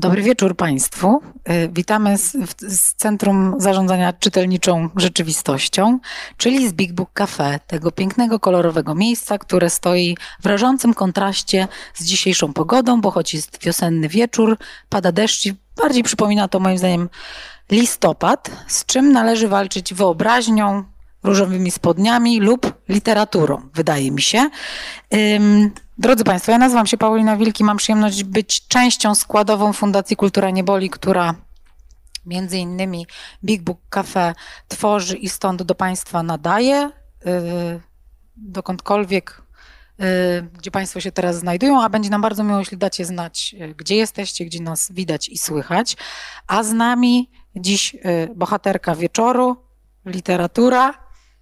Dobry wieczór Państwu. Y, Witamy z, z Centrum Zarządzania Czytelniczą Rzeczywistością, czyli z Big Book Cafe, tego pięknego, kolorowego miejsca, które stoi w rażącym kontraście z dzisiejszą pogodą, bo choć jest wiosenny wieczór, pada deszcz i bardziej przypomina to moim zdaniem listopad, z czym należy walczyć wyobraźnią, różowymi spodniami lub literaturą, wydaje mi się. Drodzy Państwo, ja nazywam się Paulina Wilki, mam przyjemność być częścią składową Fundacji Kultura Nieboli, która między innymi Big Book Cafe tworzy i stąd do Państwa nadaje, yy, dokądkolwiek, yy, gdzie Państwo się teraz znajdują, a będzie nam bardzo miło, jeśli dacie znać, yy, gdzie jesteście, gdzie nas widać i słychać. A z nami dziś bohaterka wieczoru, literatura,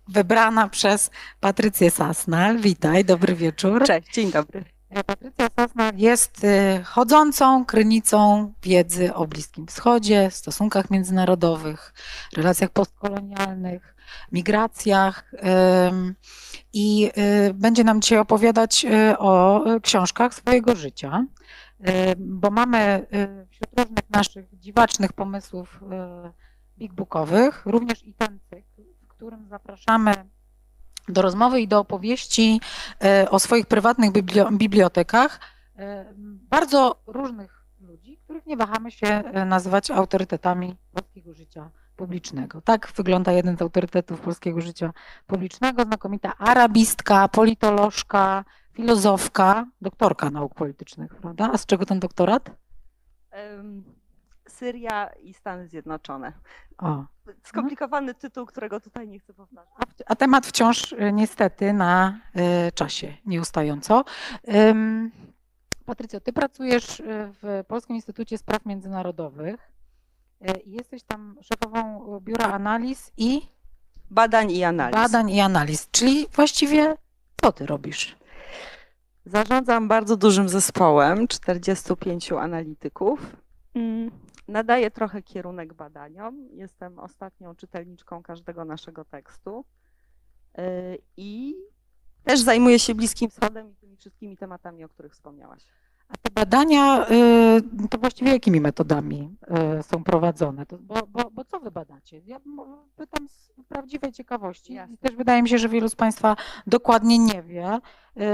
wybrana przez Patrycję Sasnal. Witaj, dobry wieczór. Cześć, dzień dobry. Patrycja Sasnal jest y, chodzącą krynicą wiedzy o Bliskim Wschodzie, stosunkach międzynarodowych, relacjach postkolonialnych, migracjach i y, będzie nam dzisiaj opowiadać y, o książkach swojego życia, bo mamy wśród różnych naszych dziwacznych pomysłów big bookowych również i ten cykl, którym zapraszamy do rozmowy i do opowieści e, o swoich prywatnych biblio- bibliotekach e, bardzo różnych ludzi, których nie wahamy się e, nazywać autorytetami polskiego życia publicznego. Tak wygląda jeden z autorytetów polskiego życia publicznego, znakomita arabistka, politolożka, filozofka, doktorka nauk politycznych, prawda? A z czego ten doktorat? Syria i Stany Zjednoczone. O. Skomplikowany tytuł, którego tutaj nie chcę powtarzać. A, temat wciąż y, niestety na y, czasie, nieustająco. Ym, Patrycjo, ty pracujesz y, w Polskim Instytucie Spraw Międzynarodowych y, i jesteś tam szefową Biura Analiz i Badań i analiz. Badań i Analiz, czyli właściwie co ty robisz? Zarządzam bardzo dużym zespołem, 45 analityków. Nadaję trochę kierunek badaniom. Jestem ostatnią czytelniczką każdego naszego tekstu. Y, I też zajmuję się Bliskim Wschodem i tymi wszystkimi tematami, o których wspomniałaś. A te badania, y, to właściwie jakimi metodami y, są prowadzone? Bo, bo, bo co wy badacie? Ja pytam z prawdziwej ciekawości. Jasne. Też wydaje mi się, że wielu z Państwa dokładnie nie wie,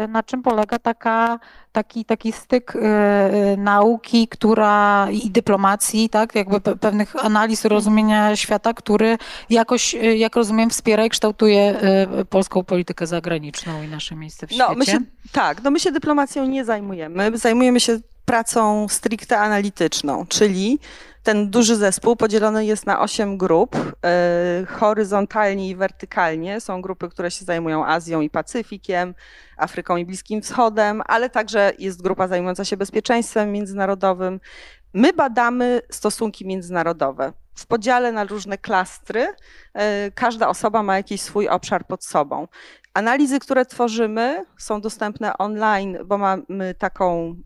na czym polega taka, taki, taki styk y, y, nauki, która i dyplomacji, tak, jakby pe, pewnych analiz rozumienia świata, który jakoś, y, jak rozumiem, wspiera i kształtuje y, polską politykę zagraniczną i nasze miejsce w świecie. No, my się, tak, no my się dyplomacją nie zajmujemy. Zajmujemy się pracą stricte analityczną, czyli ten duży zespół podzielony jest na osiem grup, e, horyzontalnie i wertykalnie. Są grupy, które się zajmują Azją i Pacyfikiem, Afryką i Bliskim Wschodem, ale także jest grupa zajmująca się bezpieczeństwem międzynarodowym. My badamy stosunki międzynarodowe. W podziale na różne klastry e, każda osoba ma jakiś swój obszar pod sobą. Analizy, które tworzymy, są dostępne online, bo mamy taką,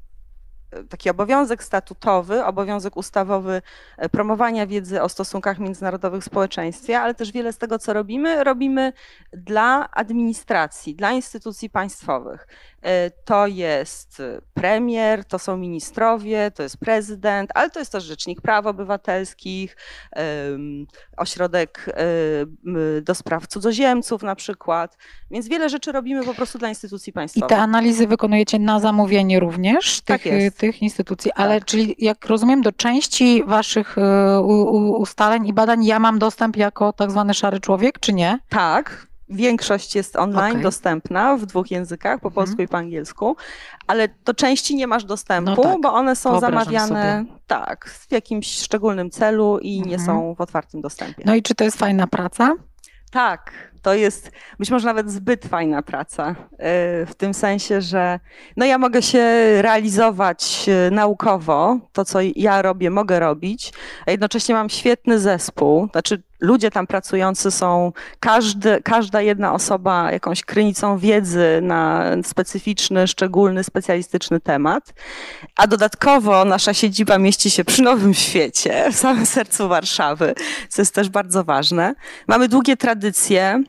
taki obowiązek statutowy, obowiązek ustawowy e, promowania wiedzy o stosunkach międzynarodowych w społeczeństwie, ale też wiele z tego, co robimy, robimy dla administracji, dla instytucji państwowych. E, To jest e, premier, to są ministrowie, to jest prezydent, ale to jest też Rzecznik Praw Obywatelskich, ośrodek e, do spraw cudzoziemców na przykład. Więc wiele rzeczy robimy po prostu dla instytucji I państwowych. te analizy wykonujecie na zamówienie również Tak tych, jest. tych instytucji, ale Tak. czyli jak rozumiem, do części waszych ustaleń i badań ja mam dostęp jako tak zwany szary człowiek, czy nie? Tak, większość jest online Okej. dostępna w dwóch językach, po Mhm. polsku i po angielsku, ale do części nie masz dostępu, No tak, bo one są wyobrażam zamawiane tak, w jakimś szczególnym celu i nie Mhm. są w otwartym dostępie. No i czy to jest fajna praca? Tak, To jest być może nawet zbyt fajna praca, w tym sensie, że no ja mogę się realizować naukowo, to co ja robię, mogę robić, a jednocześnie mam świetny zespół, znaczy ludzie tam pracujący są, każdy, każda jedna osoba jakąś krynicą wiedzy na specyficzny, szczególny, specjalistyczny temat. A dodatkowo nasza siedziba mieści się przy Nowym Świecie, w samym sercu Warszawy, co jest też bardzo ważne. Mamy długie tradycje.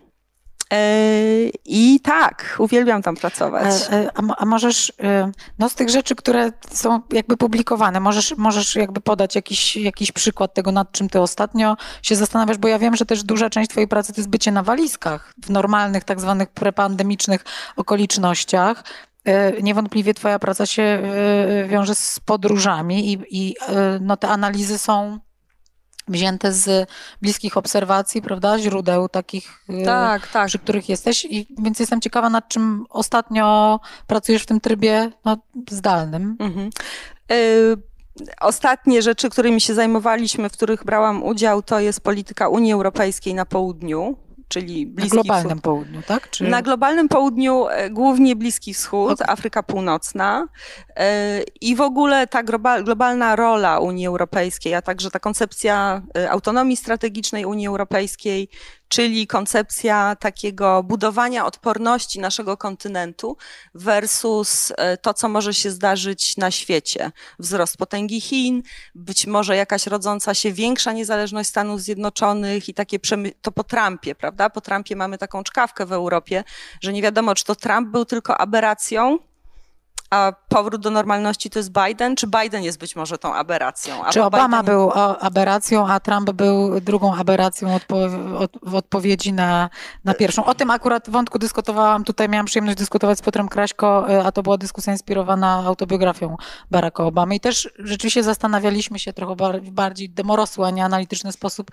I tak, uwielbiam tam pracować. E, e, a, a, możesz, e, no z tych rzeczy, które są jakby publikowane, możesz, możesz jakby podać jakiś, jakiś przykład tego, nad czym ty ostatnio się zastanawiasz, bo ja wiem, że też duża część twojej pracy to jest bycie na walizkach w normalnych, tak zwanych prepandemicznych okolicznościach. Niewątpliwie twoja praca się wiąże z podróżami i, i no te analizy są wzięte z bliskich obserwacji, prawda, źródeł takich, y, tak, tak. przy których jesteś. I, więc jestem ciekawa, nad czym ostatnio pracujesz w tym trybie no, zdalnym. Mhm. Y Ostatnie rzeczy, którymi się zajmowaliśmy, w których brałam udział, to jest polityka Unii Europejskiej na południu czyli Bliski Na globalnym Wschód. południu, tak? Czy... Na globalnym południu e, głównie Bliski Wschód, okay. Afryka Północna e, i w ogóle ta globalna rola Unii Europejskiej, a także ta koncepcja e, autonomii strategicznej Unii Europejskiej, czyli koncepcja takiego budowania odporności naszego kontynentu versus e, to, co może się zdarzyć na świecie. Wzrost potęgi Chin, być może jakaś rodząca się większa niezależność Stanów Zjednoczonych i takie to po Trumpie, prawda? Po Trumpie mamy taką czkawkę w Europie, że nie wiadomo, czy to Trump był tylko aberracją, a powrót do normalności to jest Biden, czy Biden jest być może tą aberracją? A czy Obama Biden... był aberracją, a Trump był drugą aberracją odpo w odpowiedzi na, na pierwszą? O tym akurat wątku dyskutowałam, tutaj miałam przyjemność dyskutować z Piotrem Kraśko, e, a to była dyskusja inspirowana autobiografią Baracka Obamy i też rzeczywiście zastanawialiśmy się trochę bardziej demorosły, a nie analityczny sposób,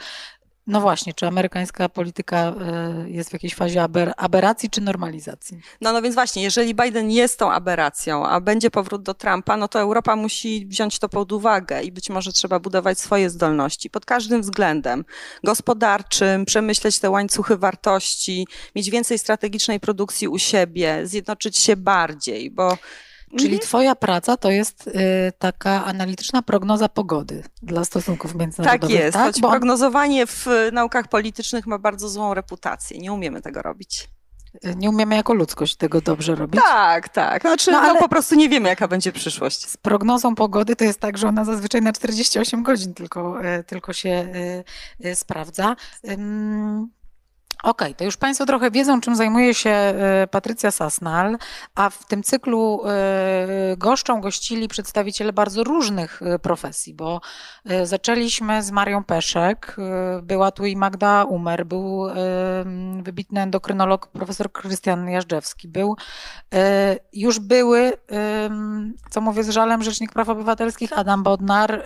no właśnie, czy amerykańska polityka e, jest w jakiejś fazie aber, aberracji czy normalizacji? No, no więc właśnie, jeżeli Biden jest tą aberracją, a będzie powrót do Trumpa, no to Europa musi wziąć to pod uwagę i być może trzeba budować swoje zdolności pod każdym względem gospodarczym, przemyśleć te łańcuchy wartości, mieć więcej strategicznej produkcji u siebie, zjednoczyć się bardziej, bo Czyli mhm. twoja praca to jest y, taka analityczna prognoza pogody dla stosunków międzynarodowych. Tak jest, tak? choć Bo... prognozowanie w naukach politycznych ma bardzo złą reputację. Nie umiemy tego robić. Y, nie umiemy jako ludzkość tego dobrze robić. Tak, tak. Znaczy, no, no po prostu nie wiemy, jaka będzie przyszłość. Z prognozą pogody to jest tak, że ona zazwyczaj na 48 godzin tylko, y, tylko się sprawdza. Okej, okay, to już Państwo trochę wiedzą, czym zajmuje się e, Patrycja Sasnal, a w tym cyklu e, goszczą, gościli przedstawiciele bardzo różnych e, profesji, bo zaczęliśmy z Marią Peszek, była tu i Magda Umer, był wybitny endokrynolog profesor Krystian Jażdżewski, był, już były, co mówię z żalem, Rzecznik Praw Obywatelskich Adam Bodnar,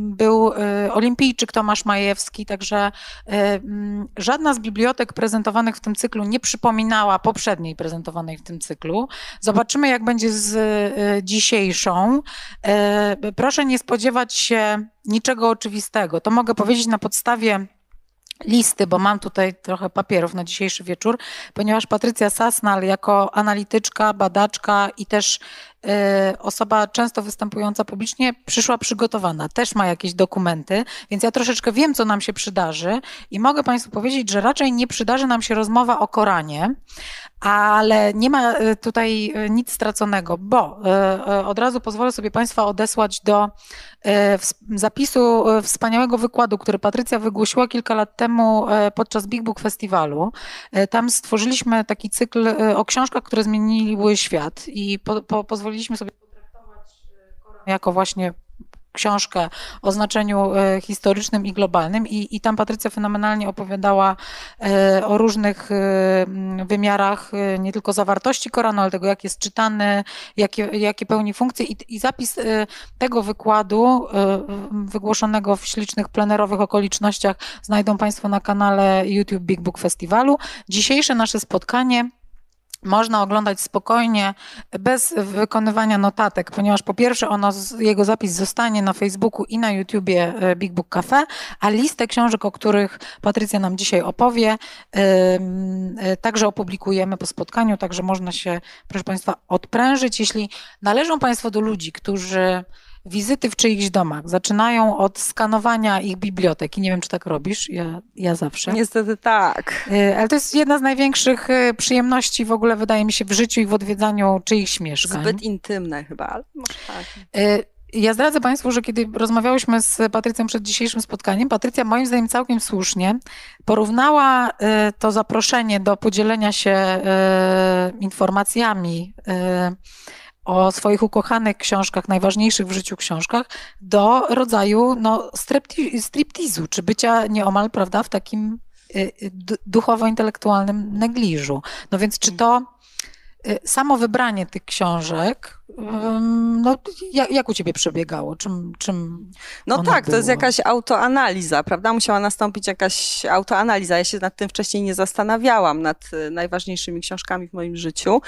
był olimpijczyk Tomasz Majewski, także żadna z bibliotek prezentowanych w tym cyklu nie przypominała poprzedniej prezentowanej w tym cyklu. Zobaczymy, jak będzie z e, dzisiejszą. E, proszę nie spodziewać się niczego oczywistego. To mogę powiedzieć na podstawie listy, bo mam tutaj trochę papierów na dzisiejszy wieczór, ponieważ Patrycja Sasnal jako analityczka, badaczka i też y, osoba często występująca publicznie przyszła przygotowana, też ma jakieś dokumenty, więc ja troszeczkę wiem, co nam się przydarzy i mogę Państwu powiedzieć, że raczej nie przydarzy nam się rozmowa o Koranie, ale nie ma y, tutaj y, nic straconego, bo od razu pozwolę sobie Państwa odesłać do zapisu wspaniałego wykładu, który Patrycja wygłosiła kilka lat temu podczas Big Book Festiwalu. Tam stworzyliśmy taki cykl o książkach, które zmieniły świat i po, po, pozwoliliśmy sobie potraktować jako właśnie książkę o znaczeniu e, historycznym i globalnym i, i tam Patrycja fenomenalnie opowiadała e, o różnych e, wymiarach nie tylko zawartości Koranu, ale tego, jak jest czytany, jakie, jakie pełni funkcje i, i zapis tego wykładu wygłoszonego w ślicznych plenerowych okolicznościach znajdą Państwo na kanale YouTube Big Book Festiwalu. Dzisiejsze nasze spotkanie można oglądać spokojnie, bez wykonywania notatek, ponieważ po pierwsze ono, jego zapis zostanie na Facebooku i na YouTubie e, Big Book Cafe, a listę książek, o których Patrycja nam dzisiaj opowie, e, także opublikujemy po spotkaniu, także można się, proszę Państwa, odprężyć. Jeśli należą Państwo do ludzi, którzy wizyty w czyichś domach zaczynają od skanowania ich biblioteki. Nie wiem, czy tak robisz, ja, ja zawsze. Niestety tak. Y, ale to jest jedna z największych y, przyjemności w ogóle, wydaje mi się, w życiu i w odwiedzaniu czyichś mieszkań. Zbyt intymne chyba, ale może tak. Y, ja zdradzę Państwu, że kiedy rozmawiałyśmy z Patrycją przed dzisiejszym spotkaniem, Patrycja moim zdaniem całkiem słusznie porównała to zaproszenie do podzielenia się informacjami o swoich ukochanych książkach, najważniejszych w życiu książkach, do rodzaju no, striptizu, czy bycia nieomal, prawda, w takim y, y, duchowo-intelektualnym negliżu. No więc czy to y, samo wybranie tych książek, no, jak, jak u ciebie przebiegało? Czym, czym no tak, było? to jest jakaś autoanaliza, prawda? Musiała nastąpić jakaś autoanaliza. Ja się nad tym wcześniej nie zastanawiałam, nad najważniejszymi książkami w moim życiu.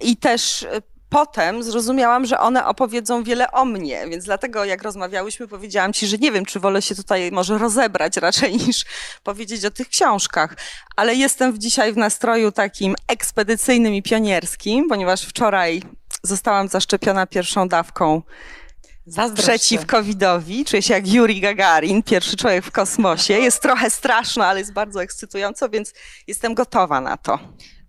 I też potem zrozumiałam, że one opowiedzą wiele o mnie, więc dlatego jak rozmawiałyśmy, powiedziałam ci, że nie wiem, czy wolę się tutaj może rozebrać raczej niż powiedzieć o tych książkach, ale jestem dzisiaj w nastroju takim ekspedycyjnym i pionierskim, ponieważ wczoraj zostałam zaszczepiona pierwszą dawką przeciw COVID-owi. Czuję się jak Yuri Gagarin, pierwszy człowiek w kosmosie. Jest trochę straszno, ale jest bardzo ekscytująco, więc jestem gotowa na to.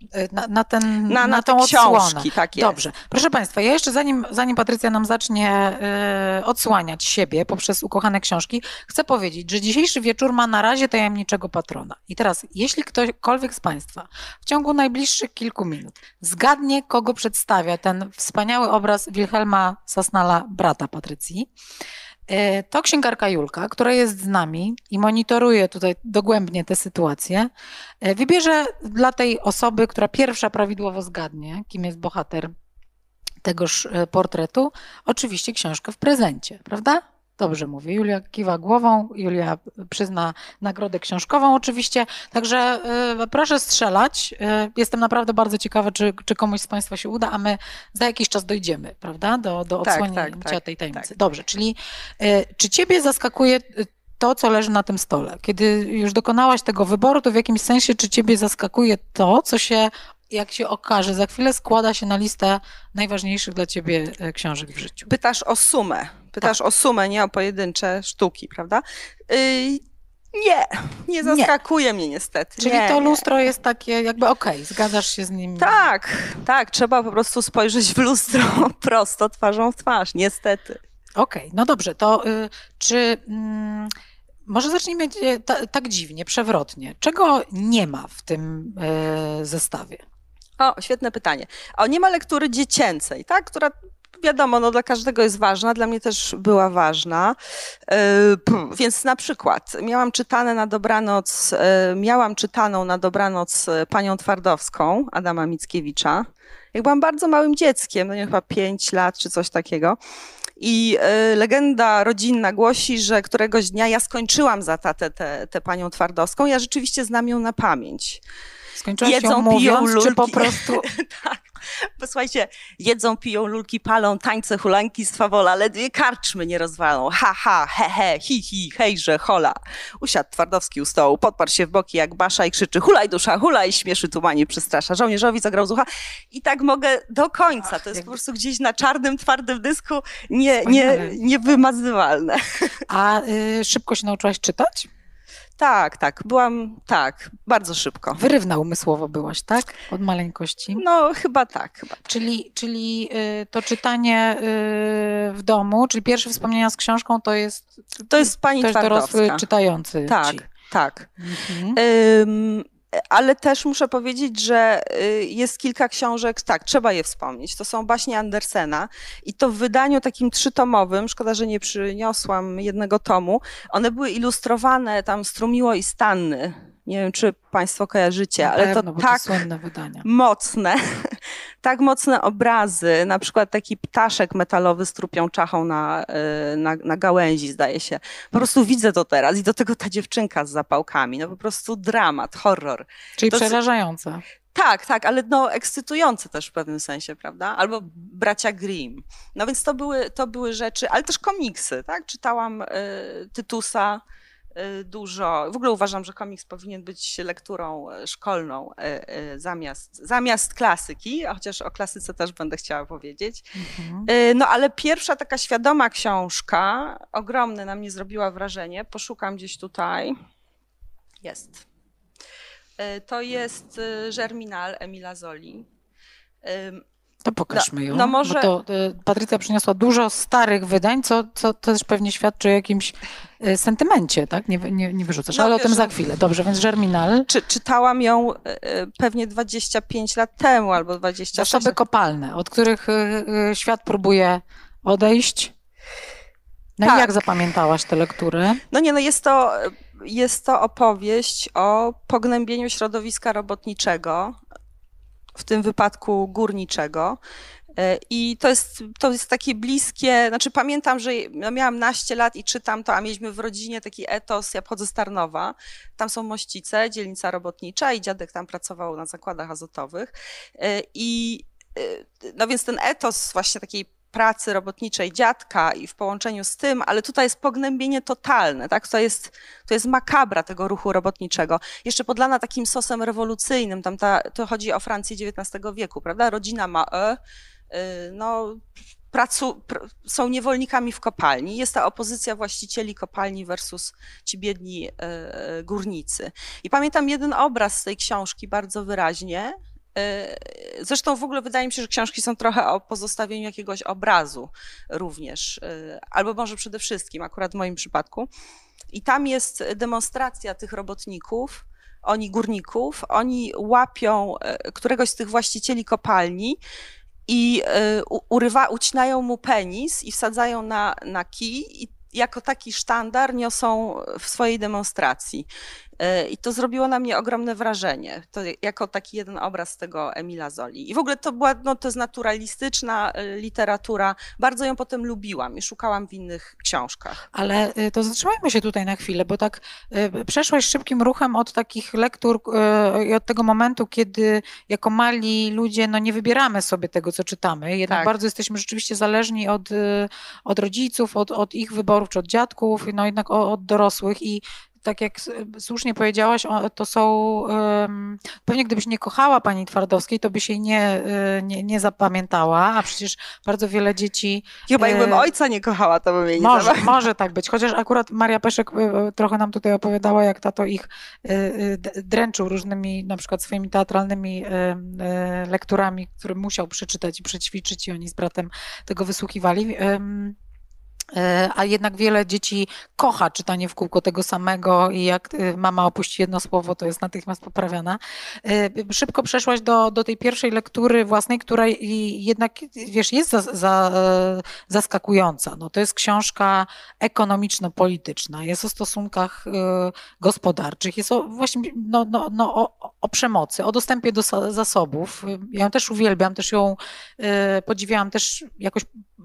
Y, na, na, ten, na, na, na tą książki, tak jest. Dobrze. Proszę Państwa, ja jeszcze zanim, zanim Patrycja nam zacznie y, odsłaniać siebie poprzez ukochane książki, chcę powiedzieć, że dzisiejszy wieczór ma na razie tajemniczego patrona. I teraz, jeśli ktokolwiek z Państwa w ciągu najbliższych kilku minut zgadnie, kogo przedstawia ten wspaniały obraz Wilhelma Sasnala, brata Patrycji, to księgarka Julka, która jest z nami i monitoruje tutaj dogłębnie tę sytuację, e, wybierze dla tej osoby, która pierwsza prawidłowo zgadnie, kim jest bohater tegoż e, portretu, oczywiście książkę w prezencie, prawda? Dobrze mówię. Julia kiwa głową, Julia przyzna nagrodę książkową oczywiście. Także y, proszę strzelać. Y, jestem naprawdę bardzo ciekawa, czy, czy komuś z Państwa się uda, a my za jakiś czas dojdziemy, prawda, do, do tak, odsłonięcia tak, tak, tej tajemnicy. Tak. Dobrze, czyli y, czy Ciebie zaskakuje to, co leży na tym stole? Kiedy już dokonałaś tego wyboru, to w jakimś sensie, czy Ciebie zaskakuje to, co się jak się okaże, za chwilę składa się na listę najważniejszych dla ciebie książek w życiu. Pytasz o sumę. Pytasz tak. o sumę, nie o pojedyncze sztuki, prawda? Yy, nie, nie zaskakuje nie. mnie niestety. Czyli nie, to lustro nie. jest takie jakby okej, okay, zgadzasz się z nim? Tak, tak, trzeba po prostu spojrzeć w lustro prosto twarzą w twarz, niestety. Okej, okay, no dobrze, to y, czy... Mm, może zacznijmy tak dziwnie, przewrotnie. Czego nie ma w tym y, zestawie? O, świetne pytanie. O, nie ma lektury dziecięcej, tak? która wiadomo, no dla każdego jest ważna, dla mnie też była ważna. E, więc na przykład miałam czytane na dobranoc, e, miałam czytaną na dobranoc e, panią Twardowską, Adama Mickiewicza. Jak byłam bardzo małym dzieckiem, no nie chyba pięć lat czy coś takiego. I legenda rodzinna głosi, że któregoś dnia ja skończyłam za tatę tę panią Twardowską. Ja rzeczywiście znam ją na pamięć. Skończyłaś Jedzą, ją mówiąc, piją, czy po prostu... tak. Posłuchajcie, jedzą, piją, lulki palą, tańce, hulanki z fawola, ledwie karczmy nie rozwalą. Ha, ha, he, he, hi, hi, hejże, hola. Usiadł Twardowski u stołu, podparł się w boki jak basza i krzyczy hulaj dusza, hulaj, śmieszy tumanie, przestrasza. Żołnierzowi zagrał z ucha. I tak mogę do końca. To jest po prostu gdzieś na czarnym, twardym dysku nie, nie, niewymazywalne. A y, szybko się nauczyłaś czytać? Tak, tak, byłam, tak, bardzo szybko. Wyrywna umysłowo byłaś, tak? Od maleńkości? No, chyba tak. Chyba tak. Czyli, czyli y, to czytanie y, w domu, czyli pierwsze wspomnienia z książką to jest... To jest pani to dorosły czytający Tak, ci. tak. Mhm. Ym, ale też muszę powiedzieć, że y, jest kilka książek, tak, trzeba je wspomnieć. To są baśnie Andersena i to w wydaniu takim trzytomowym, szkoda, że nie przyniosłam jednego tomu, one były ilustrowane tam Strumiło i Stanny nie wiem, czy Państwo kojarzycie, ale pewno, to tak to mocne, tak mocne obrazy, na przykład taki ptaszek metalowy z trupią czachą na, y, na, na gałęzi, zdaje się. Po prostu widzę to teraz i do tego ta dziewczynka z zapałkami, no po prostu dramat, horror. Czyli to, przerażające. Tak, tak, ale no ekscytujące też w pewnym sensie, prawda? Albo bracia Grimm. No więc to były, to były rzeczy, ale też komiksy, tak? Czytałam y, Tytusa dużo. W ogóle uważam, że komiks powinien być lekturą y, szkolną y, y, zamiast, zamiast klasyki, chociaż o klasyce też będę chciała powiedzieć. Mhm. Y, No ale pierwsza taka świadoma książka, ogromne na mnie zrobiła wrażenie, poszukam gdzieś tutaj. Jest. Y, To jest y, Germinal Emila Zoli. To pokażmy ją. no może- Bo to, y, Patrycja przyniosła dużo starych wydań, co, co też pewnie świadczy o jakimś y, sentymencie, tak? Nie, nie, nie wyrzucasz, No ale o wiesz, tym za no- chwilę. Dobrze, więc Germinal. Czy, czytałam ją y, y, pewnie 25 lat temu albo 26 Zasoby kopalne, od których y, y, świat próbuje odejść. No i Tak. jak zapamiętałaś tę lekturę? No nie, no jest to, jest to opowieść o pognębieniu środowiska robotniczego, w tym wypadku górniczego. E, I to jest, to jest takie bliskie, znaczy pamiętam, że miałam naście lat i czytam to, a mieliśmy w rodzinie taki etos, ja pochodzę z Tarnowa, tam są Mościce, dzielnica robotnicza i dziadek tam pracował na zakładach azotowych. E, I e, no więc ten etos właśnie takiej pracy robotniczej dziadka i w połączeniu z tym, ale tutaj jest pognębienie totalne, tak? To jest, to jest makabra tego ruchu robotniczego. Jeszcze podlana takim sosem rewolucyjnym, tam ta, to chodzi o Francję XIX wieku, prawda? Rodzina ma e, y, no, pracu, pr, są niewolnikami w kopalni. Jest ta opozycja właścicieli kopalni versus ci biedni e, górnicy. I pamiętam jeden obraz z tej książki bardzo wyraźnie. E, Zresztą w ogóle wydaje mi się, że książki są trochę o pozostawieniu jakiegoś obrazu również, e, albo może przede wszystkim, akurat w moim przypadku. I tam jest demonstracja tych robotników, oni górników, oni łapią e, któregoś z tych właścicieli kopalni i urywa, ucinają mu penis i wsadzają na, na kij i jako taki sztandar niosą w swojej demonstracji. E, I to zrobiło na mnie ogromne wrażenie, to jako taki jeden obraz tego Emila Zoli. I w ogóle to była, no to jest naturalistyczna e, literatura, bardzo ją potem lubiłam i szukałam w innych książkach. Ale y, to zatrzymajmy się tutaj na chwilę, bo tak przeszłaś szybkim ruchem od takich lektur i od tego momentu, kiedy jako mali ludzie no nie wybieramy sobie tego, co czytamy. Jednak Tak. bardzo jesteśmy rzeczywiście zależni od, od rodziców, od, od ich wyborów, czy od dziadków, no jednak od dorosłych i tak jak słusznie powiedziałaś, to są, pewnie gdybyś nie kochała pani Twardowskiej, to byś jej nie, y, nie, nie zapamiętała, a przecież bardzo wiele dzieci Chyba jakbym E, ojca nie kochała, to bym jej nie może, może tak być, chociaż akurat Maria Peszek y, trochę nam tutaj opowiadała, jak tato ich dręczył różnymi, na przykład swoimi teatralnymi lekturami, które musiał przeczytać i przećwiczyć i oni z bratem tego wysłuchiwali. Y, A jednak wiele dzieci kocha czytanie w kółko tego samego i jak y, mama opuści jedno słowo, to jest natychmiast poprawiana. Y, Szybko przeszłaś do, do tej pierwszej lektury własnej, która jednak, wiesz, jest za, za, e, zaskakująca. No, to jest książka ekonomiczno-polityczna, jest o stosunkach gospodarczych, jest o, właśnie no, no, no, o, o przemocy, o dostępie do zasobów. Ja ją też uwielbiam, też ją podziwiałam, też jakoś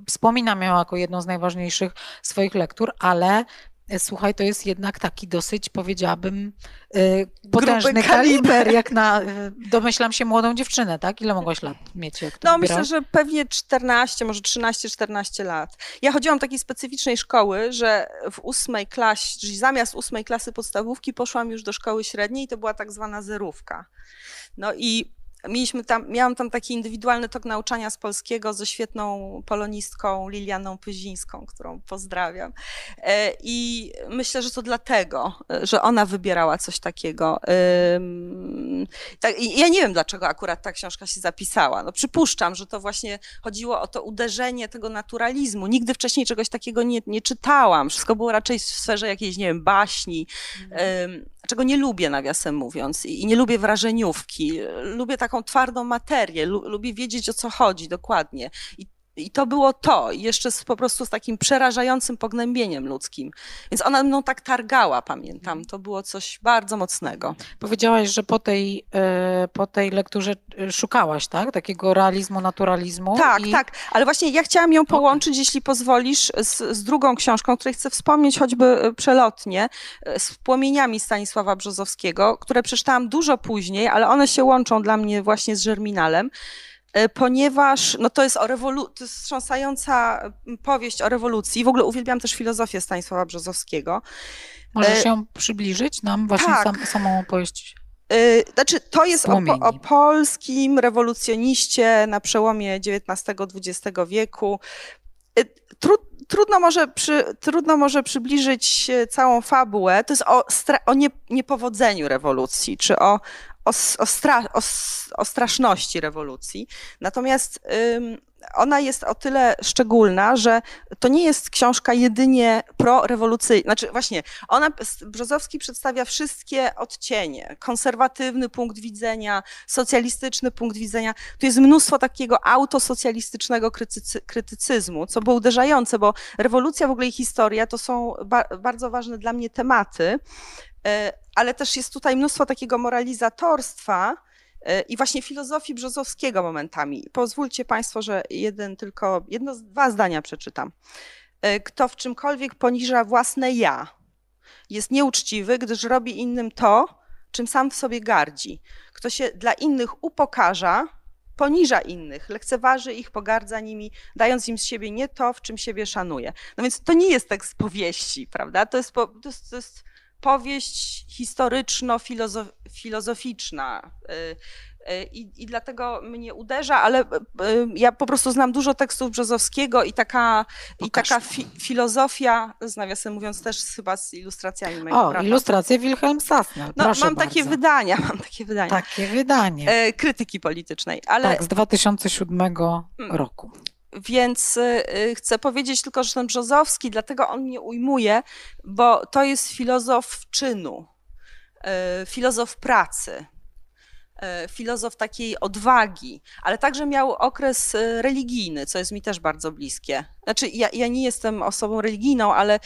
wspominam ją jako jedną z najważniejszych swoich lektur, ale e, słuchaj, to jest jednak taki dosyć, powiedziałabym, y, potężny kaliber. kaliber, jak na, y, domyślam się, młodą dziewczynę, tak? Ile mogłaś lat mieć, jak No myślę, wybierałaś? że pewnie 14, może 13-14 lat. Ja chodziłam do takiej specyficznej szkoły, że w ósmej klasie, czyli zamiast ósmej klasy podstawówki poszłam już do szkoły średniej i to była tak zwana zerówka. No i mieliśmy tam, miałam tam taki indywidualny tok nauczania z polskiego ze świetną polonistką Lilianą Pyzińską, którą pozdrawiam. E, I myślę, że to dlatego, e, że ona wybierała coś takiego. Tak, ja nie wiem, dlaczego akurat ta książka się zapisała. No, przypuszczam, że to właśnie chodziło o to uderzenie tego naturalizmu. Nigdy wcześniej czegoś takiego nie, nie czytałam. Wszystko było raczej w sferze jakiejś, nie wiem, baśni, ym, czego nie lubię, nawiasem mówiąc. I i nie lubię wrażeniówki. Lubię taką twardą materię. Lu, lubię wiedzieć, o co chodzi dokładnie. I i to było to, jeszcze z, po prostu z takim przerażającym pognębieniem ludzkim. Więc ona mną tak targała, pamiętam. To było coś bardzo mocnego. Powiedziałaś, że po tej, e, po tej lekturze e, szukałaś, tak? Takiego realizmu, naturalizmu. Tak, i... tak. Ale właśnie ja chciałam ją połączyć, jeśli pozwolisz, z, z drugą książką, której chcę wspomnieć choćby e, przelotnie, z Płomieniami Stanisława Brzozowskiego, które przeczytałam dużo później, ale one się łączą dla mnie właśnie z Żerminalem. E, ponieważ no to jest o rewolu- to jest wstrząsająca powieść o rewolucji. W ogóle uwielbiam też filozofię Stanisława Brzozowskiego. Możesz e, ją przybliżyć nam właśnie tak. sam, samą opowieść? E, znaczy, to jest o, o, polskim rewolucjoniście na przełomie XIX-XX wieku. Trud, trudno, może przy, trudno może przybliżyć całą fabułę. To jest o, o nie, niepowodzeniu rewolucji, czy o, o, stra, o, o straszności rewolucji. Natomiast ym, ona jest o tyle szczególna, że to nie jest książka jedynie pro-rewolucyjna. Znaczy właśnie, ona, Brzozowski przedstawia wszystkie odcienie. Konserwatywny punkt widzenia, socjalistyczny punkt widzenia. Tu jest mnóstwo takiego autosocjalistycznego krytycy, krytycyzmu, co było uderzające, bo rewolucja w ogóle i historia to są ba bardzo ważne dla mnie tematy. E, ale też jest tutaj mnóstwo takiego moralizatorstwa e, i właśnie filozofii Brzozowskiego momentami. Pozwólcie Państwo, że jeden tylko, jedno, dwa zdania przeczytam. E, kto w czymkolwiek poniża własne ja, jest nieuczciwy, gdyż robi innym to, czym sam w sobie gardzi. Kto się dla innych upokarza, poniża innych, lekceważy ich, pogardza nimi, dając im z siebie nie to, w czym siebie szanuje. No więc to nie jest tekst powieści, prawda? To jest, to jest, to jest powieść historyczno-filozoficzna. Y, y, I, I dlatego mnie uderza, ale y, ja po prostu znam dużo tekstów Brzozowskiego i taka, i taka fi, filozofia, z nawiasem mówiąc też chyba z ilustracjami mojego O, brata. ilustracje Wilhelm Sassner, No, mam bardzo. takie wydania, mam takie wydania. Takie wydanie. Krytyki politycznej, ale... Tak, z 2007 mm. roku. Więc y, y, chcę powiedzieć tylko, że ten Brzozowski, dlatego on mnie ujmuje, bo to jest filozof czynu, y, filozof pracy, filozof takiej odwagi, ale także miał okres religijny, co jest mi też bardzo bliskie. Znaczy, ja, ja nie jestem osobą religijną, ale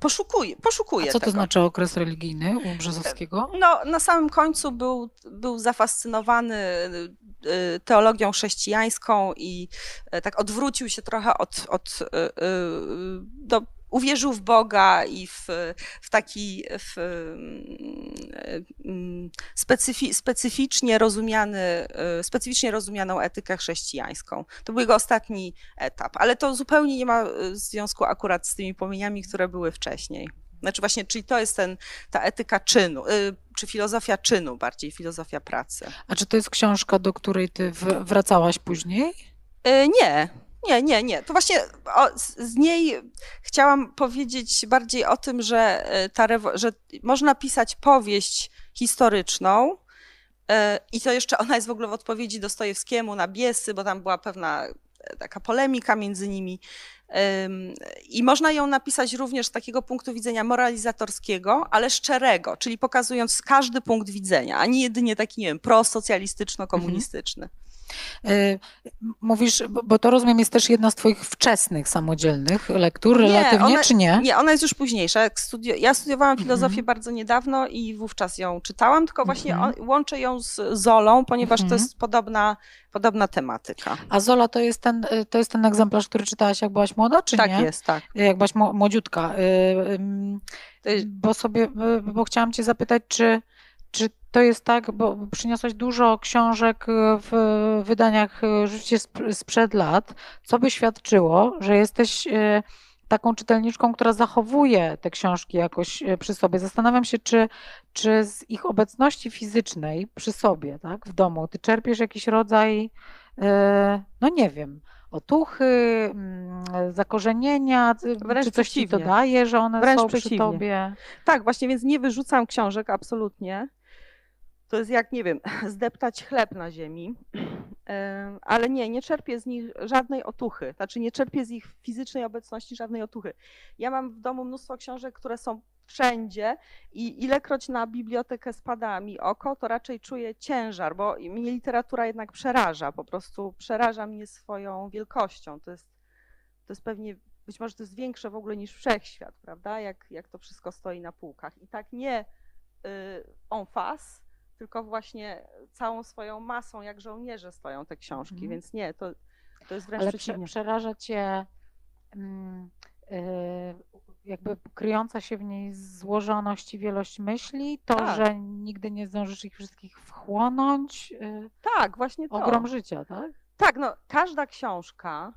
poszukuję, poszukuję A co tego. to znaczy okres religijny u Brzozowskiego? No, na samym końcu był, był zafascynowany teologią chrześcijańską i e, tak odwrócił się trochę od, od e, e, do, uwierzył w Boga i w, w taki w, mm, specyfi, specyficznie, rozumiany, specyficznie rozumianą etykę chrześcijańską. To był jego ostatni etap, ale to zupełnie nie ma związku akurat z tymi płomieniami, które były wcześniej. Znaczy właśnie, czyli to jest ten, ta etyka czynu, y, czy filozofia czynu bardziej, filozofia pracy. A czy to jest książka, do której ty wracałaś później? Nie, nie, nie, nie. To właśnie o, z niej chciałam powiedzieć bardziej o tym, że, y, ta, że można pisać powieść historyczną, i to jeszcze ona jest w ogóle w odpowiedzi Dostojewskiemu na Biesy, bo tam była pewna taka polemika między nimi. I można ją napisać również z takiego punktu widzenia moralizatorskiego, ale szczerego, czyli pokazując każdy punkt widzenia, a nie jedynie taki, nie wiem, prosocjalistyczno-komunistyczny. Y, mówisz, bo to rozumiem jest też jedna z twoich wczesnych samodzielnych lektur, relatywnie, ona, czy nie? Nie, ona jest już późniejsza. Studi ja studiowałam mhm. filozofię mm -hmm. bardzo niedawno i wówczas ją czytałam, tylko właśnie mm -hmm. łączę ją z Zolą, ponieważ mm -hmm. to mhm. jest podobna, podobna tematyka. A Zola to jest, ten, to jest ten egzemplarz, który czytałaś jak byłaś młoda, czy tak nie? Tak jest, tak. Jak byłaś młodziutka. Y, bo sobie, bo chciałam cię zapytać, czy czy to jest tak, bo przyniosłaś dużo książek w wydaniach rzeczywiście sprzed lat, co by świadczyło, że jesteś e, taką czytelniczką, która zachowuje te książki jakoś e, przy sobie. Zastanawiam się, czy, czy z ich obecności fizycznej przy sobie, tak, w domu, ty czerpiesz jakiś rodzaj, e, no nie wiem, otuchy, mm, zakorzenienia, Wręcz czy coś przeciwnie. ci to daje, że one Wręcz są przy przeciwnie. tobie? Tak, właśnie, więc nie wyrzucam książek absolutnie. To jest jak, nie wiem, zdeptać chleb na ziemi, ale nie, nie czerpię z nich żadnej otuchy, znaczy nie czerpię z ich fizycznej obecności żadnej otuchy. Ja mam w domu mnóstwo książek, które są wszędzie i ilekroć na bibliotekę spada mi oko, to raczej czuję ciężar, bo mnie literatura jednak przeraża, po prostu przeraża mnie swoją wielkością. To jest, to jest pewnie, być może to jest większe w ogóle niż wszechświat, prawda, jak, jak to wszystko stoi na półkach. I tak nie y, en face, tylko właśnie całą swoją masą, jak żołnierze stoją te książki, mm. więc nie, to, to jest wręcz Ale przeciwnie. przeraża cię mm, y, jakby kryjąca się w niej złożoność i wielość myśli, to, Tak. że nigdy nie zdążysz ich wszystkich wchłonąć, y, Tak, właśnie to. ogrom życia, tak? Tak, no każda książka,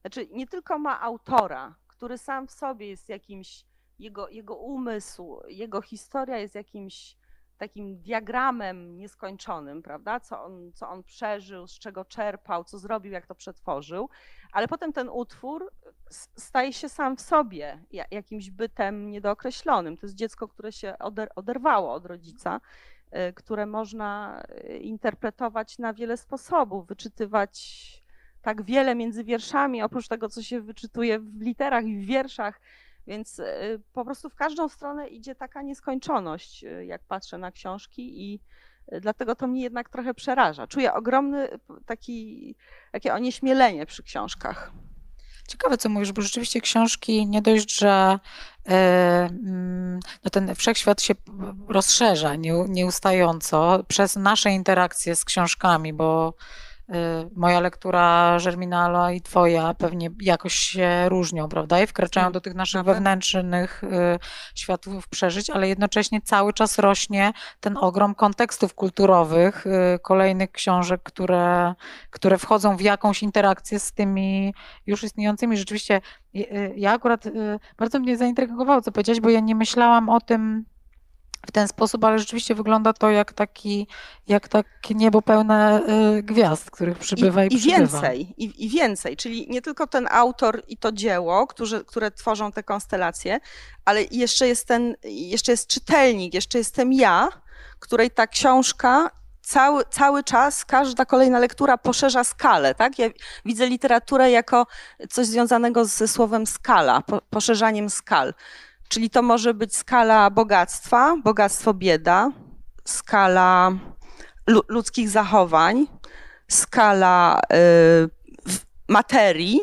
znaczy nie tylko ma autora, który sam w sobie jest jakimś, jego, jego umysł, jego historia jest jakimś takim diagramem nieskończonym, prawda? Co on, co on przeżył, z czego czerpał, co zrobił, jak to przetworzył, ale potem ten utwór staje się sam w sobie ja- jakimś bytem niedookreślonym. To jest dziecko, które się oder, oderwało od rodzica, y, które można y, interpretować na wiele sposobów, wyczytywać tak wiele między wierszami, oprócz tego, co się wyczytuje w literach i w wierszach. Więc y, po prostu w każdą stronę idzie taka nieskończoność, y, jak patrzę na książki i y, dlatego to mnie jednak trochę przeraża. Czuję ogromny taki, takie onieśmielenie przy książkach. Ciekawe, co mówisz, bo rzeczywiście książki nie dość, że e, mm, no ten wszechświat się rozszerza nie- nieustająco przez nasze interakcje z książkami, bo e, moja lektura Germinala i twoja pewnie jakoś się różnią, prawda? I wkraczają Tak, do tych naszych wewnętrznych e, światów przeżyć, ale jednocześnie cały czas rośnie ten ogrom kontekstów kulturowych, e, kolejnych książek, które, które wchodzą w jakąś interakcję z tymi już istniejącymi. Rzeczywiście, y, y, ja akurat y, bardzo mnie zaintrygowało, co powiedziałeś, bo ja nie myślałam o tym w ten sposób, ale rzeczywiście wygląda to jak taki, jak takie niebo pełne y, gwiazd, których przybywa i, I, przybywa. więcej, i, i więcej, czyli nie tylko ten autor i to dzieło, którzy, które tworzą te konstelacje, ale jeszcze jest ten, jeszcze jest czytelnik, jeszcze jestem ja, której ta książka cały, cały czas, każda kolejna lektura poszerza skalę, tak? Ja widzę literaturę jako coś związanego ze słowem skala, po, poszerzaniem skal. Czyli to może być skala bogactwa, bogactwo bieda, skala lu- ludzkich zachowań, skala y, materii,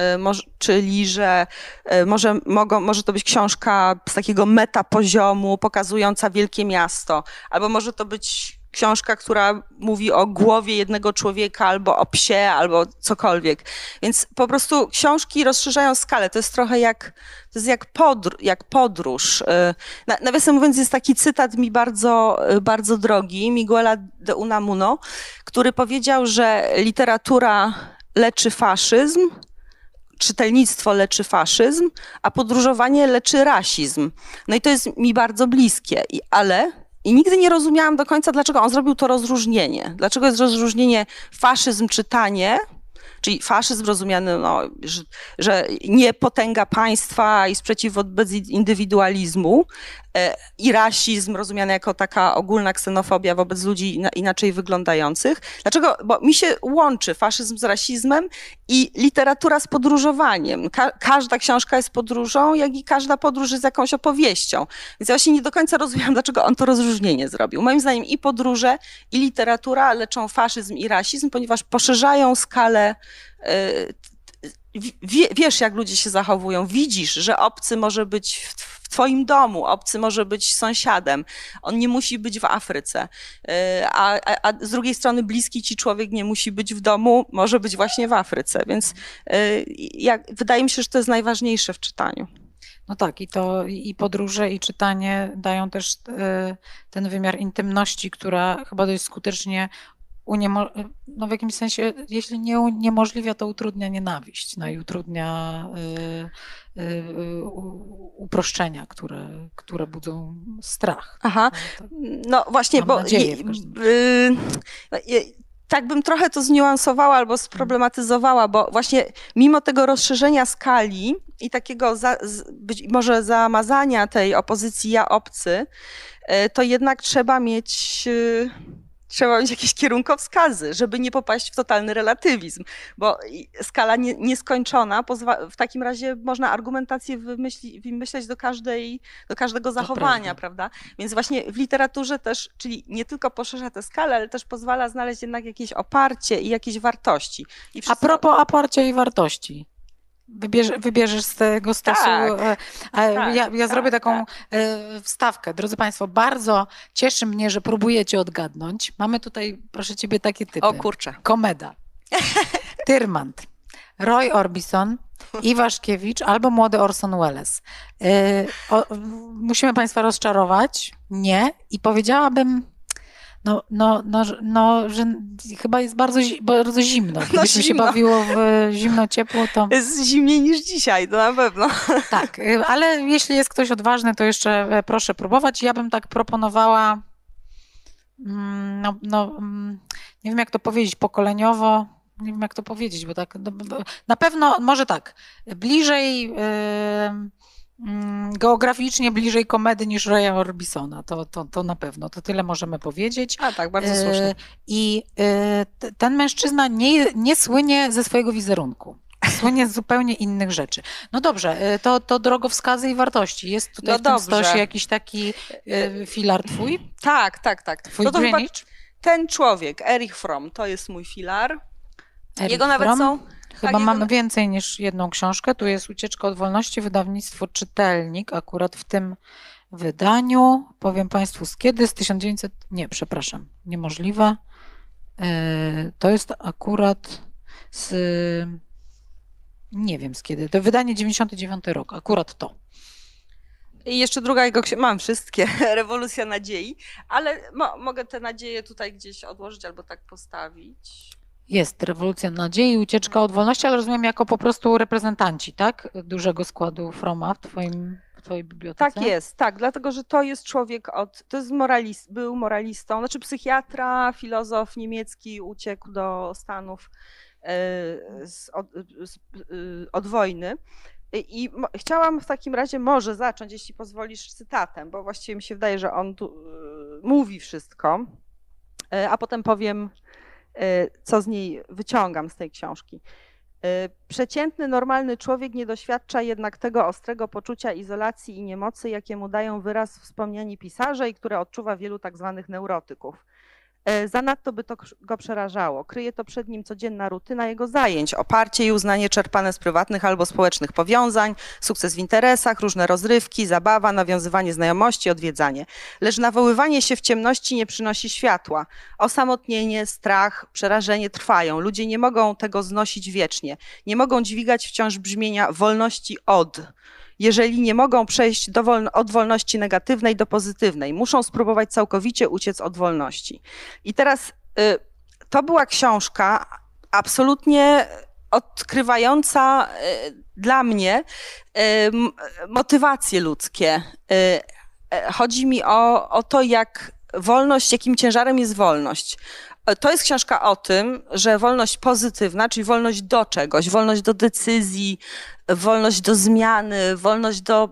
y, czyli że y, może, może to być książka z takiego metapoziomu pokazująca wielkie miasto, albo może to być książka, która mówi o głowie jednego człowieka, albo o psie, albo cokolwiek. Więc po prostu książki rozszerzają skalę. To jest trochę jak, to jest jak, podr- jak podróż. Y, Na, nawiasem mówiąc, jest taki cytat mi bardzo, y, bardzo drogi, Miguela de Unamuno, który powiedział, że literatura leczy faszyzm, czytelnictwo leczy faszyzm, a podróżowanie leczy rasizm. No i to jest mi bardzo bliskie, I, ale i nigdy nie rozumiałam do końca, dlaczego on zrobił to rozróżnienie. Dlaczego jest rozróżnienie faszyzm czytanie, czyli faszyzm rozumiany, no, że, że nie potęga państwa i sprzeciw wobec indywidualizmu i rasizm rozumiany jako taka ogólna ksenofobia wobec ludzi ina- inaczej wyglądających. Dlaczego? Bo mi się łączy faszyzm z rasizmem i literatura z podróżowaniem. Ka- każda książka jest podróżą, jak i każda podróż jest jakąś opowieścią. Więc ja właśnie nie do końca rozumiem, dlaczego on to rozróżnienie zrobił. Moim zdaniem i podróże, i literatura leczą faszyzm i rasizm, ponieważ poszerzają skalę y, wie, wiesz, jak ludzie się zachowują, widzisz, że obcy może być w twoim domu, obcy może być sąsiadem, on nie musi być w Afryce, Y, a, a, a z drugiej strony bliski ci człowiek nie musi być w domu, może być właśnie w Afryce, więc y, jak, wydaje mi się, że to jest najważniejsze w czytaniu. No tak, i to i podróże, i czytanie dają też e, ten wymiar intymności, która chyba dość skutecznie uniemo- no w jakimś sensie, jeśli nie uniemożliwia, to utrudnia nienawiść, no i utrudnia uproszczenia, które, które budzą strach. Aha. Tak. No właśnie, Mam bo nadzieję y, y, tak bym trochę to zniuansowała albo sproblematyzowała, bo właśnie mimo tego rozszerzenia skali i takiego za, być może zamazania tej opozycji ja obcy, y, to jednak trzeba mieć y, trzeba mieć jakieś kierunkowskazy, żeby nie popaść w totalny relatywizm, bo skala nie, nieskończona, pozwa- w takim razie można argumentację wymyśli, wymyśleć do, każdej, do każdego zachowania, prawda. prawda? Więc właśnie w literaturze też, czyli nie tylko poszerza tę skalę, ale też pozwala znaleźć jednak jakieś oparcie i jakieś wartości. I wszystko... A propos oparcia i wartości. Wybierz, wybierzesz z tego stosu. Tak, e, tak, ja, ja tak, zrobię taką tak. E, wstawkę. Drodzy Państwo, bardzo cieszy mnie, że próbujecie odgadnąć. Mamy tutaj, proszę Ciebie, takie typy. O kurczę. Komeda. Tyrmand. Roy Orbison, Iwaszkiewicz albo młody Orson Welles. E, musimy Państwa rozczarować. Nie. I powiedziałabym no, no, no, no, że chyba jest bardzo, bardzo zimno. No, Gdybyśmy no, się bawiło w zimno, ciepło, to... Jest zimniej niż dzisiaj, to na pewno. Tak, y, ale jeśli jest ktoś odważny, to jeszcze e, proszę próbować. Ja bym tak proponowała, mm, no, no mm, nie wiem jak to powiedzieć, pokoleniowo, nie wiem jak to powiedzieć, bo tak, no, na pewno, może tak, bliżej... Yy, geograficznie bliżej komedy niż Roya Orbisona, to, to, to na pewno, to tyle możemy powiedzieć. A tak, bardzo słusznie. E, I e, ten mężczyzna nie, nie słynie ze swojego wizerunku. Słynie z zupełnie innych rzeczy. No dobrze, e, to, to drogowskazy i wartości. Jest tutaj no w tym jakiś taki filar twój? Tak, tak, tak. Twój no to ten człowiek, Erich Fromm, to jest mój filar. Erich Jego nawet Fromm? są Chyba tak, mamy więcej niż jedną książkę. Tu jest Ucieczka od wolności, wydawnictwo Czytelnik, akurat w tym wydaniu. Powiem Państwu z kiedy? Z 1900... Nie, przepraszam, niemożliwe. E, to jest akurat z... Nie wiem z kiedy. To wydanie 99 rok, akurat to. I jeszcze druga jego książka, mam wszystkie, Rewolucja Nadziei, ale mo mogę te nadzieje tutaj gdzieś odłożyć albo tak postawić. Jest rewolucja nadziei, ucieczka od wolności, ale rozumiem jako po prostu reprezentanci, tak? Dużego składu Froma w twoim twojej bibliotece? Tak jest, tak, dlatego że to jest człowiek od, to jest moralist, był moralistą, znaczy psychiatra, filozof niemiecki, uciekł do Stanów e, z, od, z, y, od wojny. I chciałam w takim razie może zacząć, jeśli pozwolisz, cytatem, bo właściwie mi się wydaje, że on tu y, mówi wszystko, e, a potem powiem, E, co z niej wyciągam z tej książki. E, przeciętny, normalny człowiek nie doświadcza jednak tego ostrego poczucia izolacji i niemocy, jakiemu dają wyraz wspomniani pisarze i które odczuwa wielu tak zwanych neurotyków. E, zanadto by to go przerażało. Kryje to przed nim codzienna rutyna jego zajęć, oparcie i uznanie czerpane z prywatnych albo społecznych powiązań, sukces w interesach, różne rozrywki, zabawa, nawiązywanie znajomości, odwiedzanie. Lecz nawoływanie się w ciemności nie przynosi światła. Osamotnienie, strach, przerażenie trwają. Ludzie nie mogą tego znosić wiecznie. Nie mogą dźwigać wciąż brzmienia wolności od jeżeli nie mogą przejść wolno, od wolności negatywnej do pozytywnej. Muszą spróbować całkowicie uciec od wolności. I teraz y, to była książka absolutnie odkrywająca y, dla mnie y, motywacje ludzkie. Y, chodzi mi o, o to, jak wolność, jakim ciężarem jest wolność. To jest książka o tym, że wolność pozytywna, czyli wolność do czegoś, wolność do decyzji, wolność do zmiany, wolność do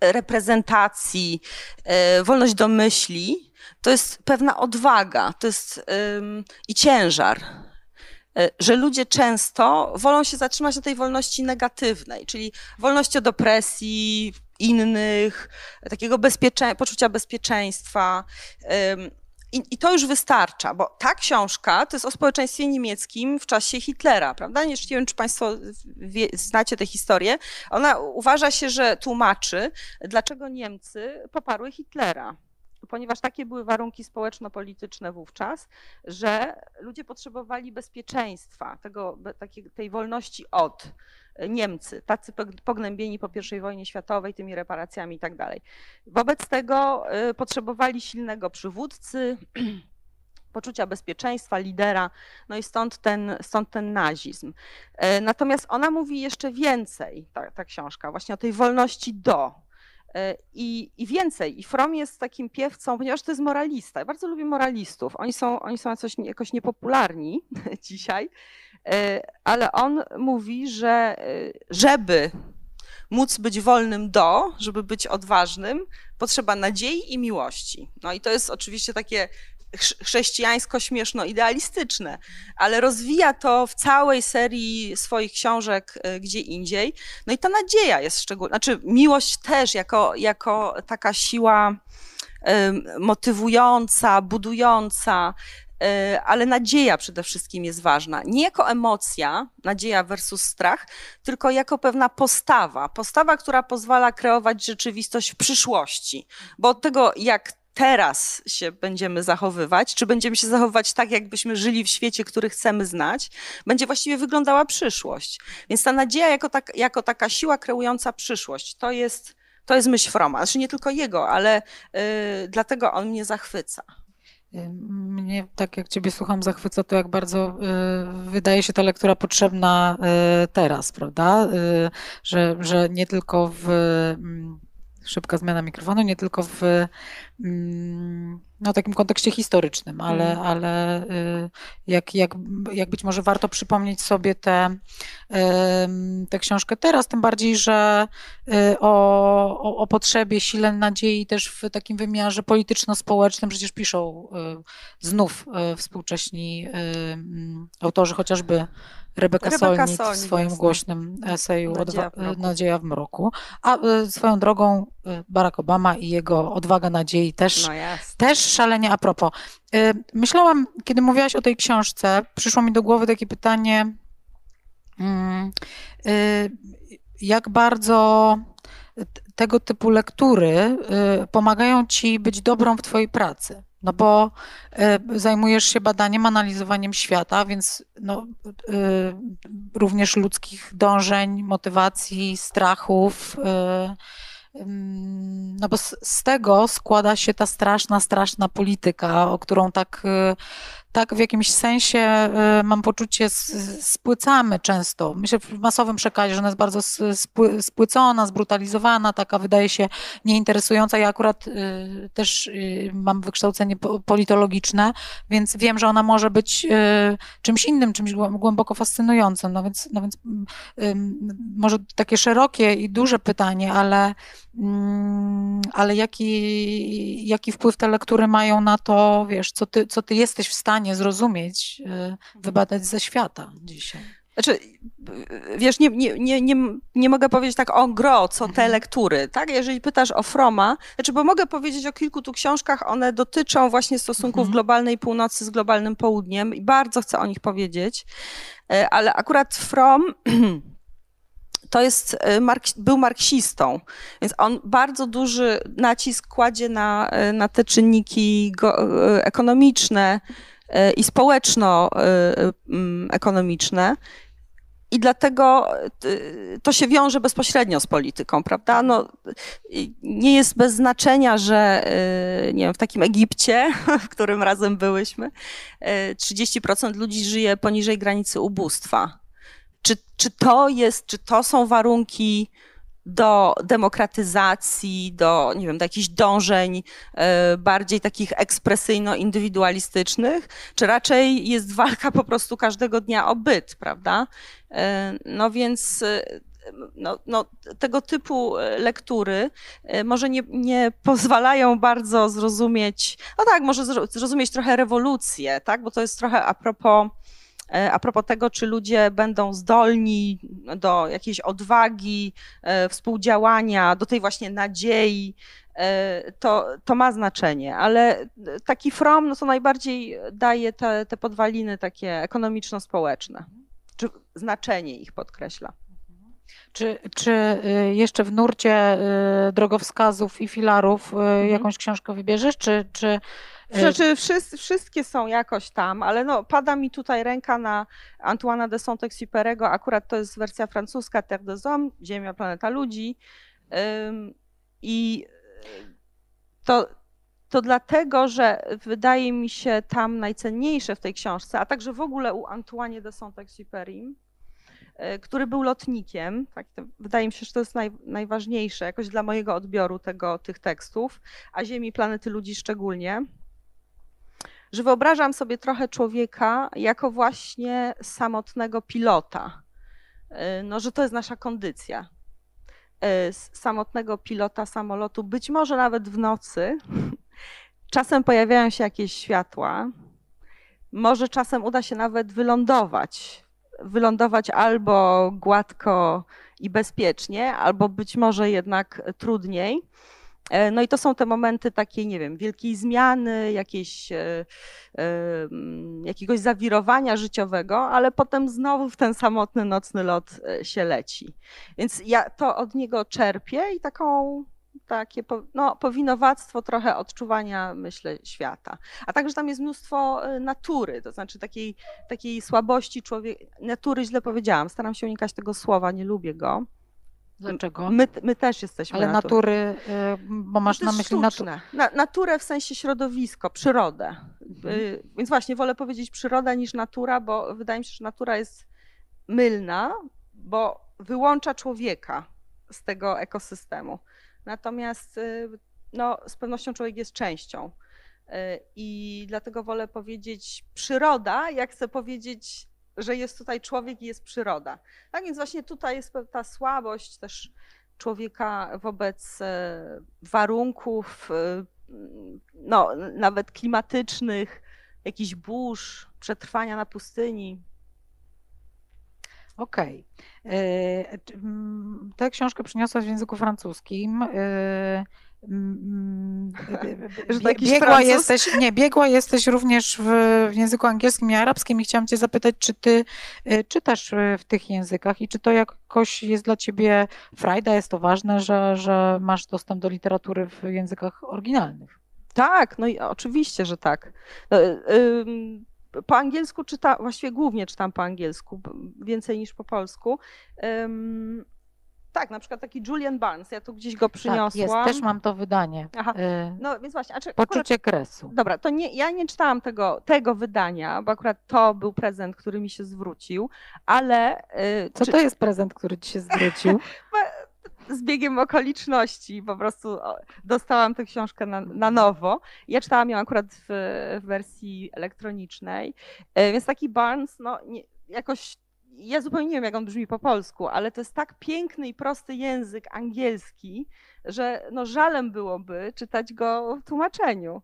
reprezentacji, e, wolność do myśli, to jest pewna odwaga, to jest i ciężar. E, że ludzie często wolą się zatrzymać na tej wolności negatywnej, czyli wolności od opresji innych, takiego bezpiecze poczucia bezpieczeństwa. I, I, to już wystarcza, bo ta książka to jest o społeczeństwie niemieckim w czasie Hitlera, prawda? Nie wiem, czy Państwo wie, znacie tę historię. Ona uważa się, że tłumaczy, dlaczego Niemcy poparły Hitlera ponieważ takie były warunki społeczno-polityczne wówczas, że ludzie potrzebowali bezpieczeństwa, tego, takiej, tej wolności od. Niemcy, tacy pognębieni po I wojnie światowej, tymi reparacjami i tak dalej. Wobec tego y, potrzebowali silnego przywódcy, poczucia bezpieczeństwa, lidera, no i stąd ten, stąd ten nazizm. Y, natomiast ona mówi jeszcze więcej, ta, ta książka, właśnie o tej wolności do, y, i, I, więcej, i Fromm jest takim piewcą, ponieważ to jest moralista. Ja bardzo lubię moralistów. Oni są, oni są jakoś, jakoś niepopularni dzisiaj, E, ale on mówi, że e, żeby móc być wolnym do, żeby być odważnym, potrzeba nadziei i miłości. No i to jest oczywiście takie chrześcijańsko-śmieszno-idealistyczne, ale rozwija to w całej serii swoich książek e, gdzie indziej. No i ta nadzieja jest szczególna, znaczy miłość też jako, jako taka siła motywująca, budująca, e, ale nadzieja przede wszystkim jest ważna. Nie jako emocja, nadzieja versus strach, tylko jako pewna postawa. Postawa, która pozwala kreować rzeczywistość w przyszłości. Bo od tego, jak teraz się będziemy zachowywać, czy będziemy się zachowywać tak, jakbyśmy żyli w świecie, który chcemy znać, będzie właściwie wyglądała przyszłość. Więc ta nadzieja jako, tak, jako taka siła kreująca przyszłość, to jest, to jest myśl Froma. Znaczy nie tylko jego, ale y, dlatego on mnie zachwyca. Mnie, tak jak Ciebie słucham, zachwyca to, jak bardzo y, wydaje się ta lektura potrzebna y, teraz, prawda? Y, że, że nie tylko w mm, szybka zmiana mikrofonu, nie tylko w mm, no, takim kontekście historycznym, ale, mm. ale y, jak, jak, jak być może warto przypomnieć sobie tę te książkę teraz, tym bardziej, że y, o, o, o, potrzebie, sile nadziei też w takim wymiarze polityczno-społecznym przecież piszą y, znów współcześni mm, autorzy, chociażby Rebeka, Rebeka Solnit w swoim głośnym eseju Nadzieja w, Nadzieja w mroku. A y, swoją drogą y, Barack Obama i jego odwaga nadziei też, no też szalenie a propos. Myślałam, kiedy mówiłaś o tej książce, przyszło mi do głowy takie pytanie, mm, jak bardzo tego typu lektury pomagają ci być dobrą w twojej pracy. No bo y, zajmujesz się badaniem, analizowaniem świata, więc no, y, również ludzkich dążeń, motywacji, strachów. Y, no bo z, z, tego składa się ta straszna, straszna polityka, o którą tak tak w jakimś sensie y, mam poczucie spłycamy często. Myślę w masowym przekazie, że ona jest bardzo spłycona, zbrutalizowana, taka wydaje się nieinteresująca. Ja akurat y, też y, mam wykształcenie politologiczne, więc wiem, że ona może być czymś innym, czymś głęboko fascynującym. No więc, no więc może takie szerokie i duże pytanie, ale, ale jaki, jaki wpływ te lektury mają na to, wiesz, co ty, co ty jesteś w stanie zrozumieć, e, wybadać ze świata dzisiaj. Znaczy, wiesz, nie, nie, nie, nie, nie mogę powiedzieć tak o gro, co te mhm. lektury, tak? Jeżeli pytasz o Froma, znaczy, bo mogę powiedzieć o kilku tu książkach, one dotyczą właśnie stosunków mhm. globalnej północy z globalnym południem i bardzo chcę o nich powiedzieć, e, ale akurat From to jest, e, był marksistą, więc on bardzo duży nacisk kładzie na, na te czynniki ekonomiczne, E, i społeczno-ekonomiczne. I dlatego to się wiąże bezpośrednio z polityką, prawda? No, nie jest bez znaczenia, że nie wiem, w takim Egipcie, w którym razem byłyśmy, 30% ludzi żyje poniżej granicy ubóstwa. Czy, czy to jest, czy to są warunki do demokratyzacji, do, nie wiem, do jakichś dążeń e, bardziej takich ekspresyjno-indywidualistycznych, czy raczej jest walka po prostu każdego dnia o byt, prawda? E, no więc e, no, no, tego typu lektury może nie, nie pozwalają bardzo zrozumieć, no tak, może zrozumieć trochę rewolucję, tak, bo to jest trochę a propos a propos tego, czy ludzie będą zdolni do jakiejś odwagi, e, współdziałania, do tej właśnie nadziei, e, to, to ma znaczenie, ale taki From no to najbardziej daje te, te podwaliny takie ekonomiczno-społeczne, czy znaczenie ich podkreśla. Czy, czy y, jeszcze w nurcie y, drogowskazów i filarów y, mhm. jakąś książkę wybierzesz, czy, czy znaczy, wszyscy, wszystkie są jakoś tam, ale no, pada mi tutaj ręka na Antoana de Saint-Exupéry'ego, akurat to jest wersja francuska Terre des Hommes, Ziemia, planeta ludzi. I to, to dlatego, że wydaje mi się tam najcenniejsze w tej książce, a także w ogóle u Antoine de Saint-Exupéry, y, który był lotnikiem. Tak, wydaje mi się, że to jest naj, najważniejsze jakoś dla mojego odbioru tego, tych tekstów, a Ziemi, planety ludzi szczególnie że wyobrażam sobie trochę człowieka jako właśnie samotnego pilota. Y, no, że to jest nasza kondycja. Y, samotnego pilota samolotu, być może nawet w nocy, czasem pojawiają się jakieś światła, może czasem uda się nawet wylądować. Wylądować albo gładko i bezpiecznie, albo być może jednak trudniej. E, no i to są te momenty takiej, nie wiem, wielkiej zmiany, jakiejś, e, mm, jakiegoś zawirowania życiowego, ale potem znowu w ten samotny nocny lot e, się leci. Więc ja to od niego czerpię i taką takie no, powinowactwo trochę odczuwania, myślę, świata. A także tam jest mnóstwo natury, to znaczy takiej, takiej słabości człowieka, natury źle powiedziałam, staram się unikać tego słowa, nie lubię go. Dlaczego? My, my też jesteśmy Ale natury, y, bo masz na myśli naturę. Na, naturę w sensie środowisko, przyrodę. Mhm. Y, więc właśnie wolę powiedzieć przyroda niż natura, bo wydaje mi się, że natura jest mylna, bo wyłącza człowieka z tego ekosystemu. Natomiast y, no, z pewnością człowiek jest częścią. I dlatego wolę powiedzieć przyroda, jak chcę powiedzieć że jest tutaj człowiek i jest przyroda. Tak więc właśnie tutaj jest ta słabość też człowieka wobec e, warunków, e, no, nawet klimatycznych, jakichś burz, przetrwania na pustyni. Okej. Okay. E, tę książkę przyniosłaś w języku francuskim. Mm, że biegła jesteś, nie, biegła jesteś również w, w, języku angielskim i arabskim i chciałam cię zapytać, czy ty y, czytasz w tych językach i czy to jakoś jest dla ciebie frajda, jest to ważne, że, że masz dostęp do literatury w językach oryginalnych? Tak, no i oczywiście, że tak. No, po angielsku czytam, właściwie głównie czytam po angielsku, więcej niż po polsku. Tak, na przykład taki Julian Barnes, ja tu gdzieś go przyniosłam. Tak, jest, też mam to wydanie. Aha. Y, no więc właśnie. Czy Poczucie akurat, kresu. Dobra, to nie, ja nie czytałam tego, tego wydania, bo akurat to był prezent, który mi się zwrócił, ale... Y, Co czy... to jest prezent, który ci się zwrócił? z biegiem okoliczności po prostu dostałam tę książkę na, na nowo. Ja czytałam ją akurat w, w wersji elektronicznej, y, więc taki Barnes, no nie, jakoś ja zupełnie nie wiem, jak on brzmi po polsku, ale to jest tak piękny i prosty język angielski, że no żalem byłoby czytać go w tłumaczeniu.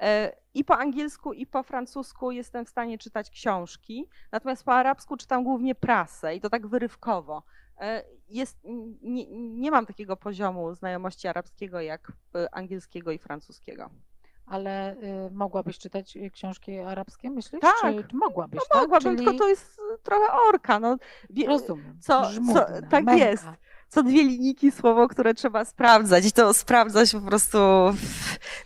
E, I po angielsku, i po francusku jestem w stanie czytać książki, natomiast po arabsku czytam głównie prasę i to tak wyrywkowo. E, jest, nie, nie mam takiego poziomu znajomości arabskiego jak e, angielskiego i francuskiego. Ale y, mogłabyś czytać y, książki arabskie, myślisz? Tak. Czy mogłabyś, no, tak? Mogłabym, Czyli... tylko to jest y, trochę orka. No, wie, Rozumiem. Co, co, tak męka. jest. Co dwie linijki słowo, które trzeba sprawdzać i to sprawdzać po prostu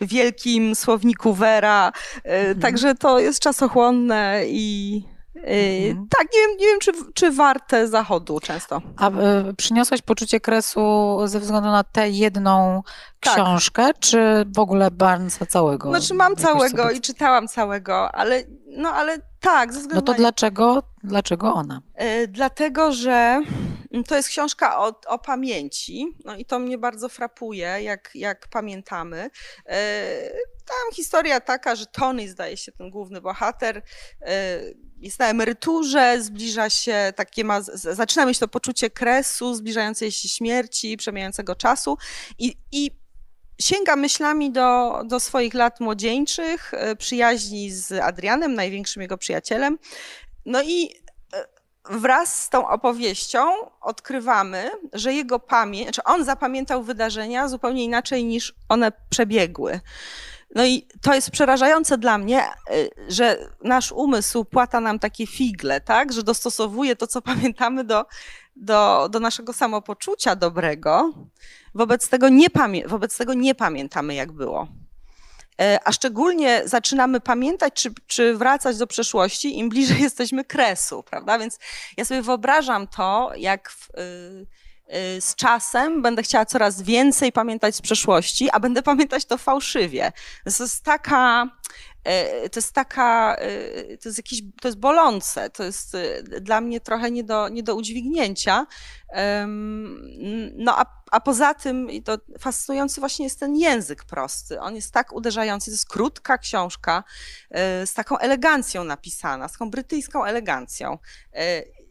w wielkim słowniku Vera. Mhm. Także to jest czasochłonne i Mhm. Tak, nie wiem, nie wiem czy, czy warte zachodu często. A y, przyniosłaś poczucie kresu ze względu na tę jedną tak. książkę, czy w ogóle Barnesa całego? Znaczy mam całego sobie... i czytałam całego, ale no ale tak, ze względu No to na... dlaczego, dlaczego ona? Yy, dlatego, że to jest książka o, o, pamięci, no i to mnie bardzo frapuje, jak, jak pamiętamy. Yy, tam historia taka, że Tony, zdaje się, ten główny bohater, yy, jest na emeryturze, zbliża się, takie ma, zaczyna mieć to poczucie kresu, zbliżającej się śmierci, przemijającego czasu i, i sięga myślami do, do swoich lat młodzieńczych, e, przyjaźni z Adrianem, największym jego przyjacielem. No i e, wraz z tą opowieścią odkrywamy, że jego pamięć, znaczy on zapamiętał wydarzenia zupełnie inaczej niż one przebiegły. No i to jest przerażające dla mnie, y, że nasz umysł płata nam takie figle, tak? Że dostosowuje to, co pamiętamy do, do, do naszego samopoczucia dobrego. Wobec tego, nie pamię- wobec tego nie pamiętamy, jak było. E, a szczególnie zaczynamy pamiętać, czy, czy wracać do przeszłości, im bliżej jesteśmy kresu, prawda? Więc ja sobie wyobrażam to, jak w, y, z czasem będę chciała coraz więcej pamiętać z przeszłości, a będę pamiętać to fałszywie. To jest taka, y, to jest taka, y, to jest jakieś, to jest bolące, to jest dla mnie trochę nie do, nie do udźwignięcia. No a, a poza tym to fascynujący właśnie jest ten język prosty. On jest tak uderzający, to jest krótka książka z taką elegancją napisana, z taką brytyjską elegancją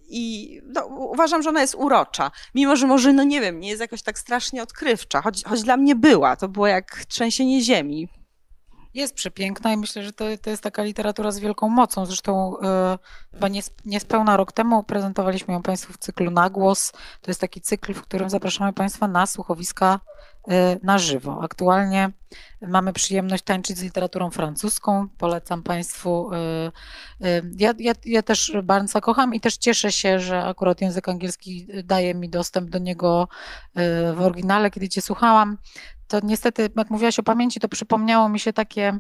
i no, uważam, że ona jest urocza. Mimo, że może, no nie wiem, nie jest jakoś tak strasznie odkrywcza, choć, choć dla mnie była. To było jak trzęsienie ziemi. Jest przepiękna i myślę, że to, to jest taka literatura z wielką mocą. Zresztą e, chyba niespełna rok temu prezentowaliśmy ją Państwu w cyklu Nagłos. To jest taki cykl, w którym zapraszamy Państwa na słuchowiska e, na żywo. Aktualnie mamy przyjemność tańczyć z literaturą francuską. Polecam Państwu. E, ja, ja, ja też Barnesa kocham i też cieszę się, że akurat język angielski daje mi dostęp do niego w oryginale, kiedy Cię słuchałam to niestety, jak mówiłaś o pamięci, to przypomniało mi się takie,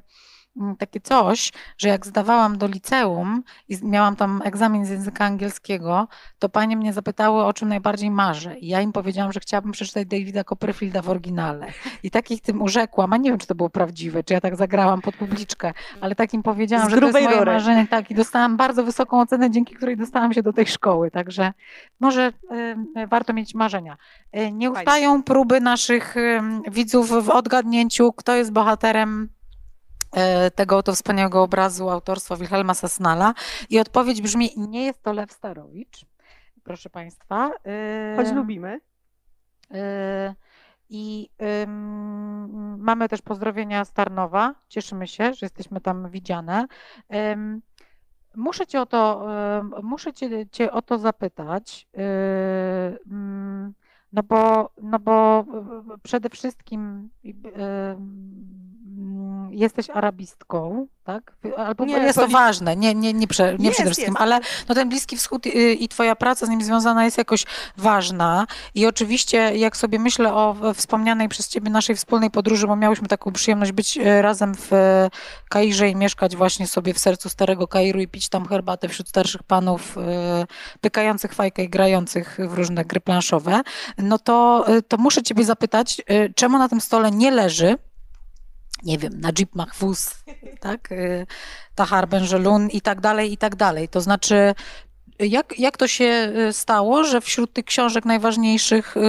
takie coś, że jak zdawałam do liceum i miałam tam egzamin z języka angielskiego, to panie mnie zapytały, o czym najbardziej marzę. I ja im powiedziałam, że chciałabym przeczytać Davida Copperfielda w oryginale. I takich tym urzekłam, a nie wiem, czy to było prawdziwe, czy ja tak zagrałam pod publiczkę, ale takim powiedziałam, że to jest moje marzenie. Tak, i dostałam bardzo wysoką ocenę, dzięki której dostałam się do tej szkoły. Także może y, warto mieć marzenia. Y, nie ustają próby naszych y, widzów w odgadnięciu, kto jest bohaterem tego oto wspaniałego obrazu autorstwa Wilhelma Sasnala. I odpowiedź brzmi, nie jest to Lew Starowicz, proszę Państwa. E, Choć lubimy. E, I mamy też pozdrowienia z Tarnowa. Cieszymy się, że jesteśmy tam widziane. Muszę cię o to, muszę cię, cię o to zapytać, no bo, no bo przede wszystkim jesteś arabistką, tak? Albo nie, jest to ważne, nie, nie, nie, prze, nie jest, przede wszystkim, jest. ale no ten Bliski Wschód i, i twoja praca z nim związana jest jakoś ważna i oczywiście jak sobie myślę o wspomnianej przez ciebie naszej wspólnej podróży, bo miałyśmy taką przyjemność być e, razem w e, Kairze i mieszkać właśnie sobie w sercu starego Kairu i pić tam herbatę wśród starszych panów e, pykających fajkę i grających w różne gry planszowe, no to, to muszę ciebie zapytać, czemu na tym stole nie leży nie wiem, Najib Mahfouz, tak, y, Tahar Benjelun i tak dalej, i tak dalej. To znaczy, jak, jak to się y, stało, że wśród tych książek najważniejszych y,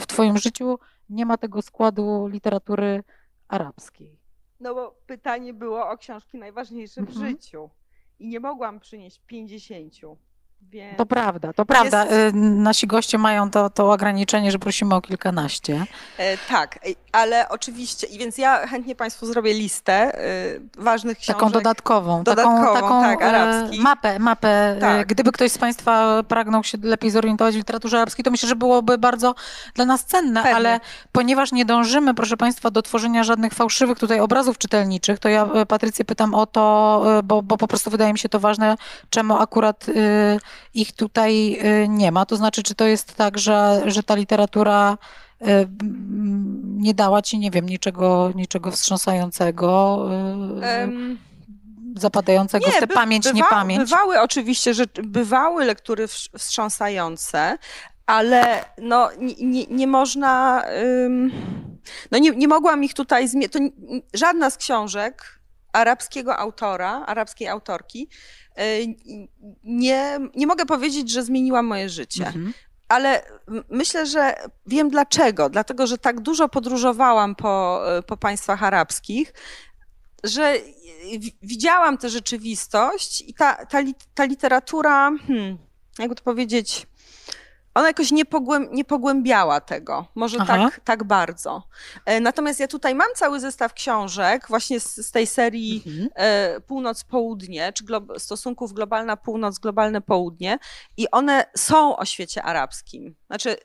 w twoim życiu nie ma tego składu literatury arabskiej? No bo pytanie było o książki najważniejsze w mhm. życiu i nie mogłam przynieść pięćdziesięciu. Więc to prawda, to prawda. Jest... Nasi goście mają to, to ograniczenie, że prosimy o kilkanaście. E, tak, ale oczywiście, i więc ja chętnie Państwu zrobię listę e, ważnych książek. Taką dodatkową, dodatkową taką, taką tak, e, mapę, mapę. E, tak. Gdyby ktoś z Państwa pragnął się lepiej zorientować w literaturze arabskiej, to myślę, że byłoby bardzo dla nas cenne, Pewnie. ale ponieważ nie dążymy, proszę Państwa, do tworzenia żadnych fałszywych tutaj obrazów czytelniczych, to ja Patrycję pytam o to, bo, bo po prostu wydaje mi się to ważne, czemu akurat ich tutaj nie ma. To znaczy, czy to jest tak, że, że ta literatura E, nie dała ci, nie wiem, niczego, niczego wstrząsającego, um, zapadającego nie, w tę by, pamięć, bywa, niepamięć? Bywały oczywiście, że bywały lektury wstrząsające, ale no, nie, nie, można, um, no nie, nie mogłam ich tutaj zmienić. Żadna z książek arabskiego autora, arabskiej autorki, nie, nie mogę powiedzieć, że zmieniła moje życie. Mhm ale myślę, że wiem dlaczego. Dlatego, że tak dużo podróżowałam po, po państwach arabskich, że widziałam tę rzeczywistość i ta, ta, ta literatura, hmm, jakby to powiedzieć, ona jakoś nie, nie pogłębiała tego, może tak, tak bardzo. E, natomiast ja tutaj mam cały zestaw książek właśnie z, z tej serii mhm. E, Północ-Południe, czy glo, stosunków globalna północ, globalne południe i one są o świecie arabskim. Znaczy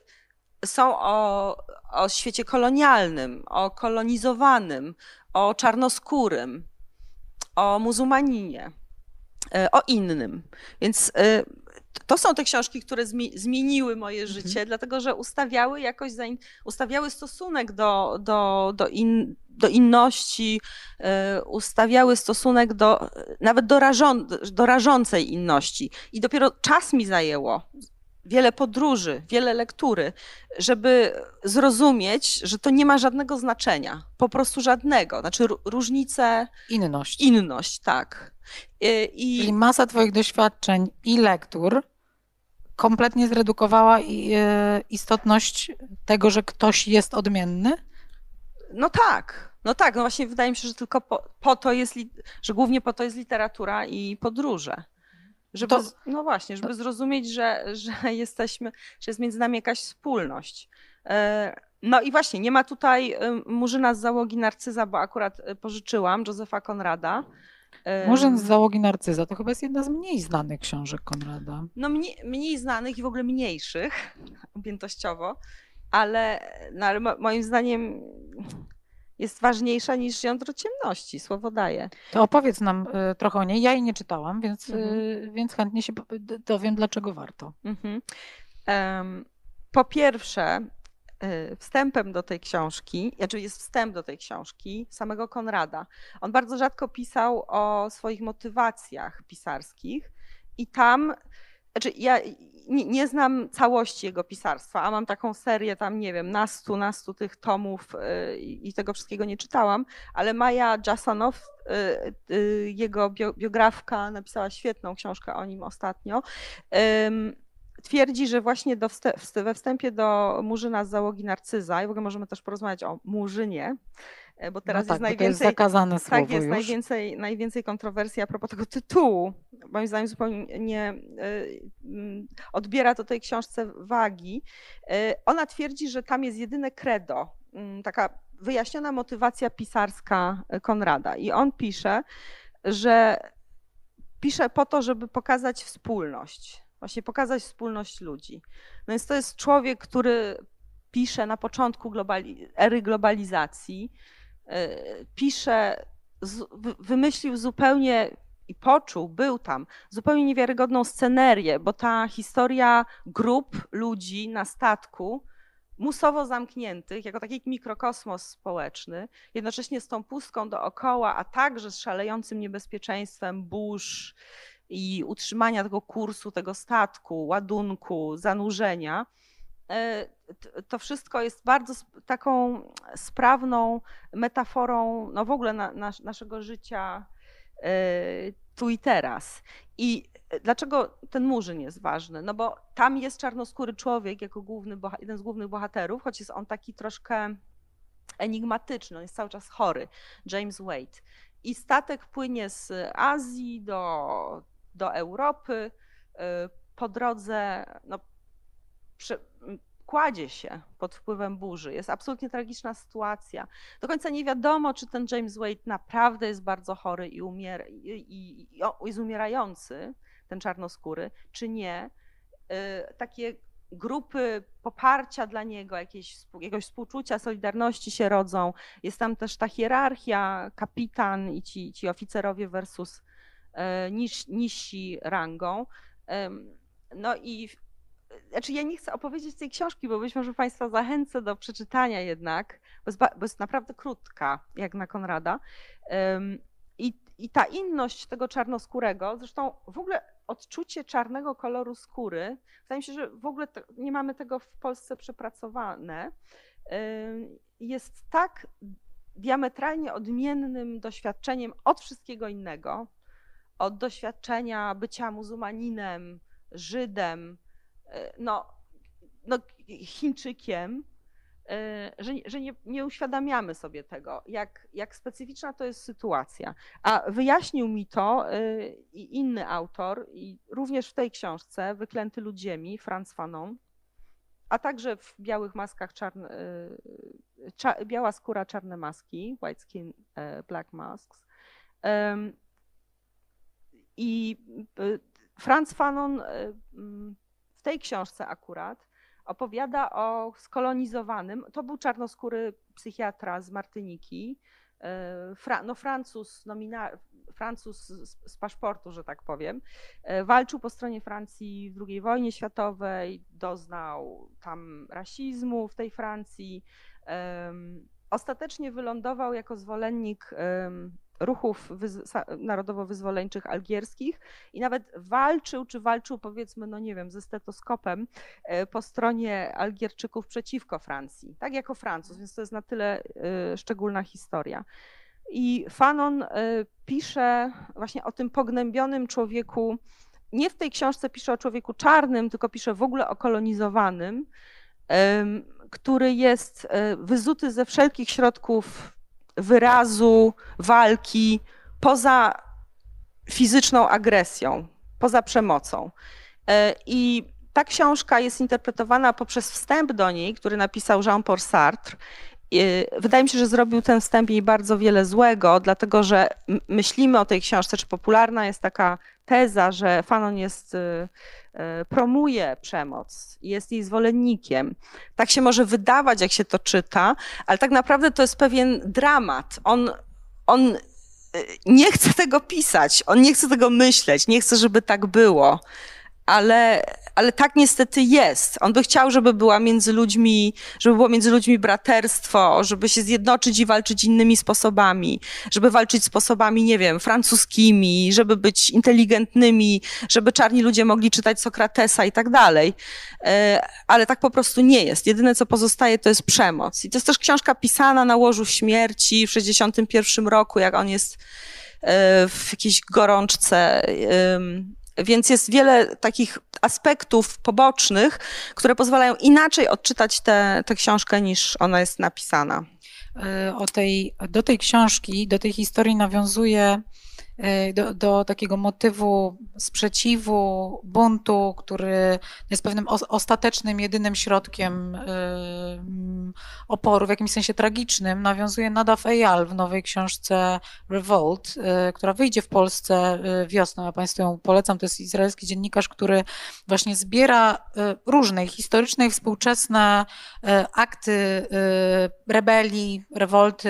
są o, o świecie kolonialnym, o kolonizowanym, o czarnoskórym, o muzułmaninie, e, o innym. Więc to są te książki, które zmieniły moje mhm. życie, mhm. dlatego że ustawiały jakoś, ustawiały stosunek do, do, do, in, do inności, y, ustawiały stosunek do nawet do, rażą, do rażącej inności. I dopiero czas mi zajęło, wiele podróży, wiele lektury, żeby zrozumieć, że to nie ma żadnego znaczenia, po prostu żadnego. Znaczy różnice. Inność. Inność, tak. Y, I... Czyli masa Twoich doświadczeń i lektur kompletnie zredukowała e, istotność tego, że ktoś jest odmienny? No tak, no tak, no właśnie wydaje mi się, że tylko po, po to jest, że głównie po to jest literatura i podróże. Żeby, to, no właśnie, żeby zrozumieć, że, że jesteśmy, że jest między nami jakaś wspólność. E, No i właśnie, nie ma tutaj Murzyna z załogi Narcyza, bo akurat pożyczyłam Józefa Konrada. Murzyn z załogi Narcyza to chyba jest jedna z mniej znanych książek Konrada. No mniej, mniej znanych i w ogóle mniejszych objętościowo, ale, no, ale moim zdaniem jest ważniejsza niż jądro ciemności, słowo daje. To opowiedz nam y, trochę o niej. Ja jej nie czytałam, więc, mhm. y, więc chętnie się dowiem, dlaczego warto. Mhm. Po pierwsze, y, wstępem do tej książki, znaczy jest wstęp do tej książki samego Konrada. On bardzo rzadko pisał o swoich motywacjach pisarskich i tam znaczy, ja nie, nie, znam całości jego pisarstwa, a mam taką serię tam, nie wiem, nastu, nastu tych tomów yy, i tego wszystkiego nie czytałam, ale Maja Jasanow, yy, yy, jego biografka, napisała świetną książkę o nim ostatnio. Twierdzi, że właśnie do wstęp, we wstępie do Murzyna z załogi Narcyza, i w ogóle możemy też porozmawiać o Murzynie, E, bo teraz no tak, jest najwięcej. jest zakazane słowo tak, jest już. najwięcej, najwięcej kontrowersji a propos tego tytułu. Moim zdaniem zupełnie nie y, odbiera to tej książce wagi. Y, ona twierdzi, że tam jest jedyne credo, y, taka wyjaśniona motywacja pisarska Konrada. I on pisze, że pisze po to, żeby pokazać wspólność, właśnie pokazać wspólność ludzi. No więc to jest człowiek, który pisze na początku globali ery globalizacji, E, pisze, wymyślił zupełnie i poczuł, był tam, zupełnie niewiarygodną scenerię, bo ta historia grup ludzi na statku, musowo zamkniętych, jako taki mikrokosmos społeczny, jednocześnie z tą pustką dookoła, a także z szalejącym niebezpieczeństwem burz i utrzymania tego kursu, tego statku, ładunku, zanurzenia, E, to wszystko jest bardzo taką sprawną metaforą no w ogóle na, na, naszego życia e, tu i teraz. I dlaczego ten Murzyn jest ważny? No bo tam jest czarnoskóry człowiek jako główny, jeden z głównych bohaterów, choć jest on taki troszkę enigmatyczny, on jest cały czas chory, James Wade. I statek płynie z Azji do, do Europy. E, po drodze no, kładzie się pod wpływem burzy. Jest absolutnie tragiczna sytuacja. Do końca nie wiadomo, czy ten James Wade naprawdę jest bardzo chory i, i, i, i jest umierający, ten czarnoskóry, czy nie. Y, takie grupy poparcia dla niego, jakieś, jakiegoś współczucia, solidarności się rodzą. Jest tam też ta hierarchia, kapitan i ci, ci oficerowie versus y, niż, niżsi rangą. No i znaczy ja nie chcę opowiedzieć tej książki, bo być może Państwa zachęcę do przeczytania jednak, bo jest, bo jest naprawdę krótka, jak na Konrada. I, I ta inność tego czarnoskórego, zresztą w ogóle odczucie czarnego koloru skóry, wydaje mi się, że w ogóle nie mamy tego w Polsce przepracowane, jest tak diametralnie odmiennym doświadczeniem od wszystkiego innego, od doświadczenia bycia muzułmaninem, Żydem, E, no, no, Chińczykiem, e, że, że nie, nie uświadamiamy sobie tego, jak, jak specyficzna to jest sytuacja. A wyjaśnił mi to e, i inny autor, i również w tej książce, Wyklęty ludziemi, Franz Fanon, a także w białych maskach, czarne, cza, biała skóra, czarne maski, white skin, black masks. I Franz Fanon tej książce akurat opowiada o skolonizowanym, to był czarnoskóry psychiatra z Martyniki, e, Fra, no Francuz, nomina, Francuz z, z, paszportu, że tak powiem, e, walczył po stronie Francji w II wojnie światowej, doznał tam rasizmu w tej Francji. Ostatecznie wylądował jako zwolennik ruchów narodowo-wyzwoleńczych algierskich i nawet walczył, czy walczył powiedzmy, no nie wiem, ze stetoskopem e, po stronie Algierczyków przeciwko Francji, tak jako Francuz, więc to jest na tyle e, szczególna historia. I Fanon e, pisze właśnie o tym pognębionym człowieku, nie w tej książce pisze o człowieku czarnym, tylko pisze w ogóle o kolonizowanym, który jest wyzuty ze wszelkich środków wyrazu, walki poza fizyczną agresją, poza przemocą. E, I ta książka jest interpretowana poprzez wstęp do niej, który napisał Jean-Paul Sartre. Wydaje mi się, że zrobił ten wstęp jej bardzo wiele złego, dlatego że myślimy o tej książce, czy popularna jest taka teza, że Fanon jest, y, y, promuje przemoc, jest jej zwolennikiem. Tak się może wydawać, jak się to czyta, ale tak naprawdę to jest pewien dramat. On, on y, nie chce tego pisać, on nie chce tego myśleć, nie chce, żeby tak było ale, ale tak niestety jest. On by chciał, żeby była między ludźmi, żeby było między ludźmi braterstwo, żeby się zjednoczyć i walczyć innymi sposobami, żeby walczyć sposobami, nie wiem, francuskimi, żeby być inteligentnymi, żeby czarni ludzie mogli czytać Sokratesa i tak dalej. E, ale tak po prostu nie jest. Jedyne, co pozostaje, to jest przemoc. I to jest też książka pisana na łożu śmierci w 61 roku, jak on jest e, w jakiejś gorączce więc jest wiele takich aspektów pobocznych, które pozwalają inaczej odczytać tę książkę niż ona jest napisana. E, o tej, do tej książki, do tej historii nawiązuje do, do, takiego motywu sprzeciwu, buntu, który jest pewnym ostatecznym, jedynym środkiem e, oporu, w jakimś sensie tragicznym, nawiązuje Nadav Eyal w nowej książce Revolt, e, która wyjdzie w Polsce wiosną. Ja Państwu ją polecam. To jest izraelski dziennikarz, który właśnie zbiera różne historyczne i współczesne akty rebelii, rewolty,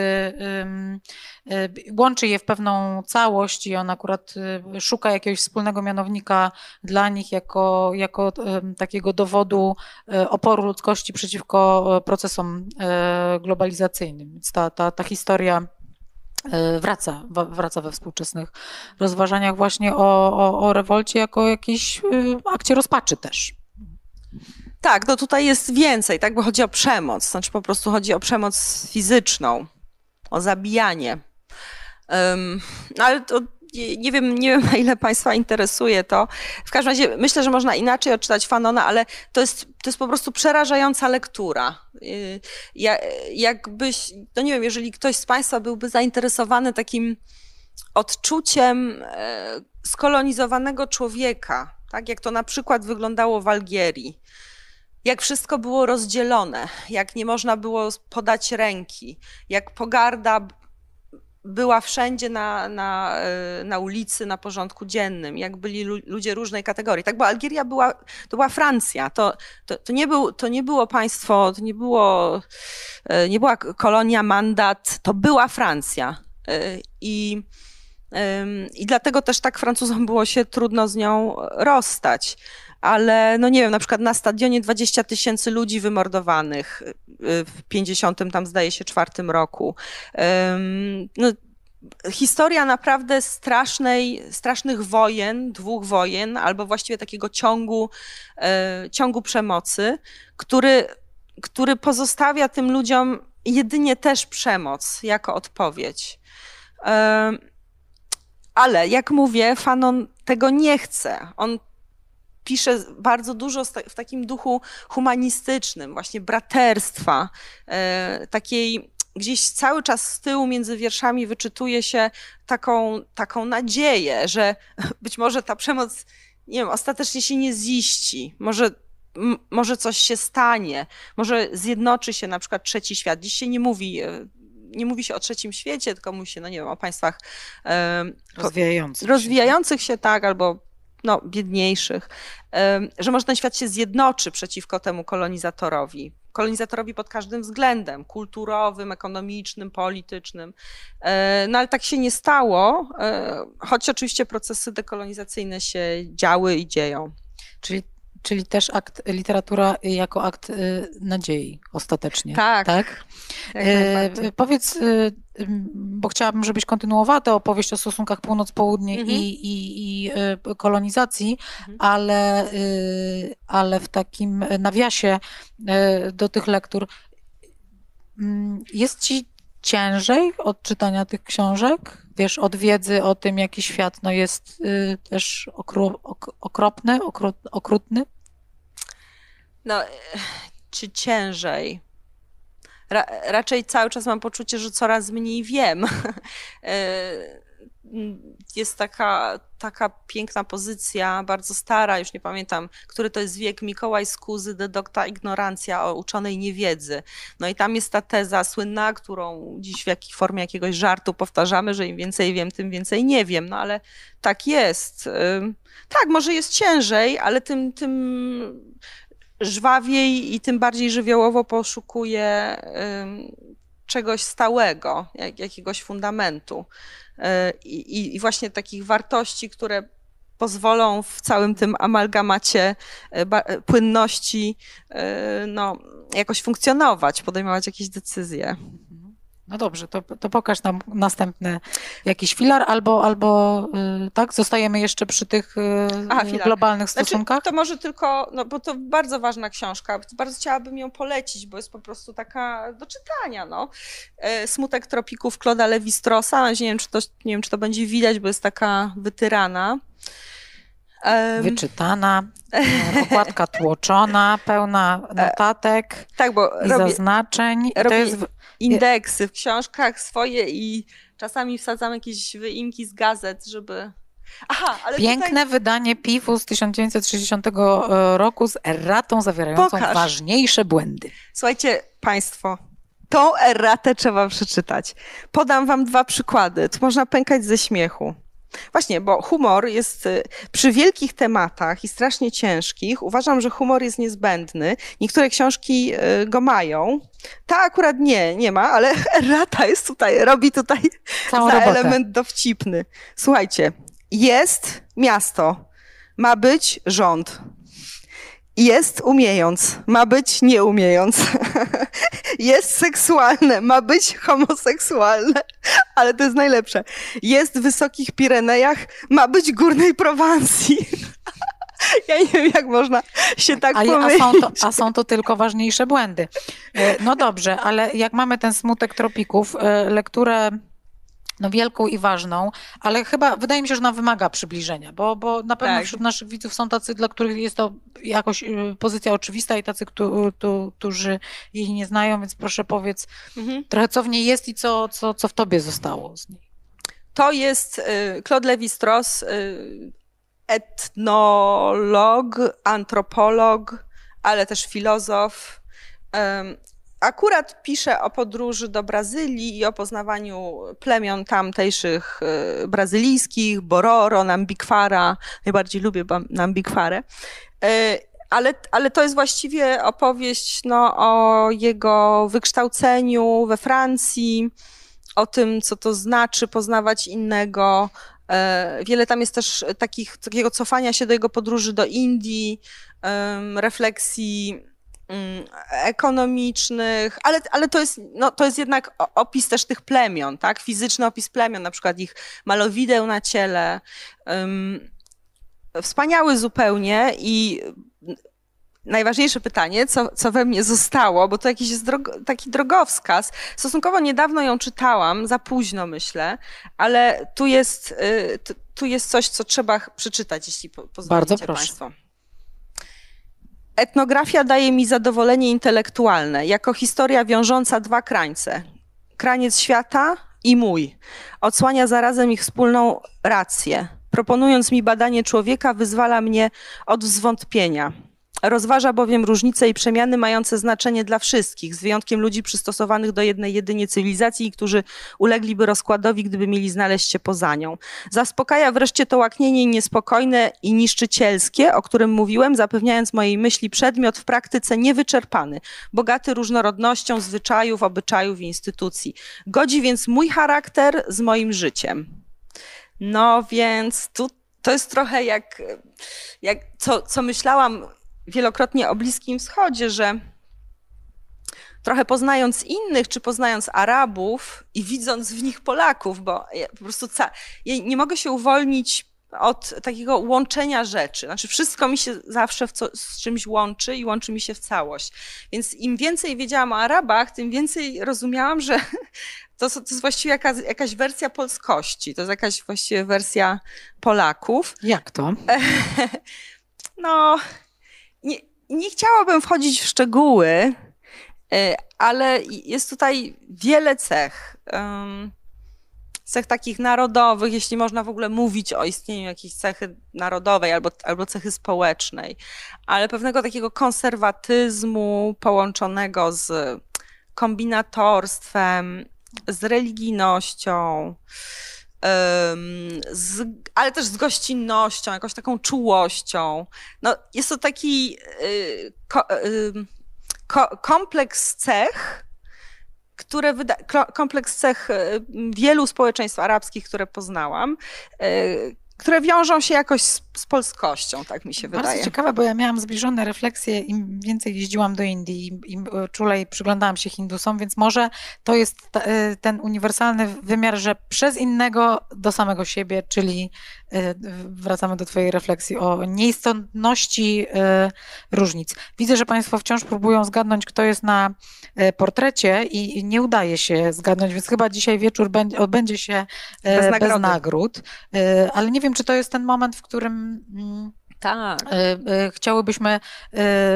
łączy je w pewną całość, i on akurat y, szuka jakiegoś wspólnego mianownika dla nich jako, jako takiego dowodu y, oporu ludzkości przeciwko y, procesom globalizacyjnym. Więc ta, ta, ta historia wraca, wraca we współczesnych rozważaniach właśnie o, o, o rewolcie jako jakiejś akcie rozpaczy też. Tak, no tutaj jest więcej, tak, bo chodzi o przemoc, znaczy po prostu chodzi o przemoc fizyczną, o zabijanie. Um, ale to nie wiem, nie wiem, na ile Państwa interesuje to. W każdym razie myślę, że można inaczej odczytać Fanona, ale to jest, to jest po prostu przerażająca lektura. Y, ja, jakbyś, no nie wiem, jeżeli ktoś z Państwa byłby zainteresowany takim odczuciem e, skolonizowanego człowieka, tak jak to na przykład wyglądało w Algierii, jak wszystko było rozdzielone, jak nie można było podać ręki, jak pogarda była wszędzie na, na, e, na ulicy, na porządku dziennym, jak byli ludzie różnej kategorii. Tak, bo Algieria była, to była Francja, to, to, to, nie, był, to nie było państwo, to nie, było, e, nie była kolonia, mandat, to była Francja. E, I, I dlatego też tak Francuzom było się trudno z nią rozstać ale no nie wiem, na przykład na stadionie 20 tysięcy ludzi wymordowanych y, w 50 tam zdaje się czwartym roku. No, historia naprawdę strasznej, strasznych wojen, dwóch wojen, albo właściwie takiego ciągu, e, ciągu przemocy, który, który pozostawia tym ludziom jedynie też przemoc jako odpowiedź. Ale jak mówię, Fanon tego nie chce. On pisze bardzo dużo w takim duchu humanistycznym, właśnie braterstwa, e, takiej gdzieś cały czas z tyłu między wierszami wyczytuje się taką, taką nadzieję, że być może ta przemoc, nie wiem, ostatecznie się nie ziści, może, może coś się stanie, może zjednoczy się na przykład trzeci świat. Dziś się nie mówi e, nie mówi się o trzecim świecie, tylko mówi się, no nie wiem, o państwach e, rozwijających, rozwijających się, tak, albo no, biedniejszych, że może ten świat się zjednoczy przeciwko temu kolonizatorowi. Kolonizatorowi pod każdym względem kulturowym, ekonomicznym, politycznym. E, no ale tak się nie stało, e, choć oczywiście procesy dekolonizacyjne się działy i dzieją. Czyli Czyli też akt, literatura jako akt y, nadziei ostatecznie. Tak. tak? E, powiedz, y, bo chciałabym, żebyś kontynuowała tę opowieść o stosunkach północ-południe mhm. i, i, i y, kolonizacji, mhm. ale, ale w takim nawiasie do tych lektur mm, jest ci ciężej od czytania tych książek? Wiesz, od wiedzy o tym, jaki świat no, jest też okru, ok, okropny, okrutny? No, czy ciężej? Ra raczej cały czas mam poczucie, że coraz mniej wiem. E, jest taka, taka piękna pozycja, bardzo stara, już nie pamiętam, który to jest wiek, Mikołaj Skuzy, de docta ignorancja o uczonej niewiedzy. No i tam jest ta teza słynna, którą dziś w jakiej formie jakiegoś żartu powtarzamy, że im więcej wiem, tym więcej nie wiem, no ale tak jest. Tak, może jest ciężej, ale tym, tym żwawiej i tym bardziej żywiołowo poszukuje czegoś stałego, jak, jakiegoś fundamentu. E, I, I, właśnie takich wartości, które pozwolą w całym tym amalgamacie e, e, płynności no, jakoś funkcjonować, podejmować jakieś decyzje. No dobrze, to, to pokaż nam następny jakiś filar, albo, albo y, tak, zostajemy jeszcze przy tych y, Aha, globalnych znaczy, stosunkach? Znaczy, to może tylko, no bo to bardzo ważna książka, bardzo chciałabym ją polecić, bo jest po prostu taka do czytania, no. E, Smutek tropików Claude'a Levi-Strossa, nie wiem, czy to, nie wiem, czy to będzie widać, bo jest taka wytyrana. Wyczytana, okładka tłoczona, pełna e, notatek tak, bo i robię, zaznaczeń. to jest indeksy w książkach swoje i czasami wsadzam jakieś wyimki z gazet, żeby Aha, ale Piękne tutaj... wydanie PIF-u z 1960 e, roku z erratą zawierającą Pokaż. ważniejsze błędy. Słuchajcie, Państwo, tą erratę trzeba przeczytać. Podam Wam dwa przykłady. Tu można pękać ze śmiechu. Właśnie, bo humor jest y, przy wielkich tematach i strasznie ciężkich. Uważam, że humor jest niezbędny. Niektóre książki y, go mają. Ta akurat nie, nie ma, ale Rata jest tutaj, robi tutaj Całą za robotę. element dowcipny. Słuchajcie, jest miasto, ma być rząd. Jest umiejąc, ma być nie umiejąc. Jest seksualne, ma być homoseksualne, ale to jest najlepsze. Jest w Wysokich Pirenejach, ma być Górnej Prowansji. Ja nie wiem, jak można się tak a, pomylić. A są, to, a są to tylko ważniejsze błędy. E, no dobrze, ale jak mamy ten smutek tropików, e, lekturę no wielką i ważną, ale chyba wydaje mi się, że ona wymaga przybliżenia, bo, bo na pewno tak. wśród naszych widzów są tacy, dla których jest to jakoś y, pozycja oczywista i tacy, którzy jej nie znają, więc proszę powiedz mhm. trochę co w niej jest i co, co, co w tobie zostało z niej. To jest y, Claude Lévi-Strauss, y, etnolog, antropolog, ale też filozof akurat pisze o podróży do Brazylii i o poznawaniu plemion tamtejszych y, brazylijskich, Bororo, Nambikwara. Najbardziej lubię Nambikwarę. Y, ale, ale to jest właściwie opowieść no, o jego wykształceniu we Francji, o tym, co to znaczy poznawać innego. Y, wiele tam jest też takich, takiego cofania się do jego podróży do Indii, refleksji ekonomicznych, ale, ale to, jest, no, to jest jednak opis też tych plemion, tak? Fizyczny opis plemion, na przykład ich malowideł na ciele. Wspaniały zupełnie i najważniejsze pytanie, co, co we mnie zostało, bo to jakiś jest drogo, taki drogowskaz. Stosunkowo niedawno ją czytałam, za późno myślę, ale tu jest, y, tu jest coś, co trzeba przeczytać, jeśli pozwolicie Bardzo proszę. Państwo. Etnografia daje mi zadowolenie intelektualne, jako historia wiążąca dwa krańce. Kraniec świata i mój. Odsłania zarazem ich wspólną rację. Proponując mi badanie człowieka, wyzwala mnie od zwątpienia. Rozważa bowiem różnice i przemiany mające znaczenie dla wszystkich, z wyjątkiem ludzi przystosowanych do jednej jedynie cywilizacji, którzy ulegliby rozkładowi, gdyby mieli znaleźć się poza nią. Zaspokaja wreszcie to łaknienie niespokojne i niszczycielskie, o którym mówiłem, zapewniając mojej myśli przedmiot w praktyce niewyczerpany, bogaty różnorodnością zwyczajów, obyczajów i instytucji. Godzi więc mój charakter z moim życiem. No więc tu to jest trochę jak, jak co, co myślałam wielokrotnie o Bliskim Wschodzie, że trochę poznając innych, czy poznając Arabów i widząc w nich Polaków, bo ja po prostu ca- ja nie mogę się uwolnić od takiego łączenia rzeczy. Znaczy, wszystko mi się zawsze co, z czymś łączy i łączy mi się w całość. Więc im więcej wiedziałam o Arabach, tym więcej rozumiałam, że to, to jest właściwie jakaś, jakaś wersja polskości. To jest jakaś właściwie wersja Polaków. Jak to? No, nie, chciałabym wchodzić w szczegóły, e, ale jest tutaj wiele cech. cech takich narodowych, jeśli można w ogóle mówić o istnieniu jakiejś cechy narodowej albo, albo cechy społecznej, ale pewnego takiego konserwatyzmu połączonego z kombinatorstwem, z religijnością, z, ale też z gościnnością, jakąś taką czułością. No, jest to taki y, ko, y, ko, kompleks cech, które wyda, kompleks cech y, wielu społeczeństw arabskich, które poznałam, które wiążą się jakoś z, z, polskością, tak mi się Bardzo wydaje. ciekawe, bo ja miałam zbliżone refleksje, im więcej jeździłam do Indii, im, im czulej przyglądałam się Hindusom, więc może to jest e, ten uniwersalny wymiar, że przez innego do samego siebie, czyli wracamy do twojej refleksji o nieistotności e, różnic. Widzę, że państwo wciąż próbują zgadnąć, kto jest na portrecie i nie udaje się zgadnąć, więc chyba dzisiaj wieczór odbędzie się bez, bez nagród, ale nie wiem, czy to jest ten moment, w którym mm, tak. E, e, chciałybyśmy e,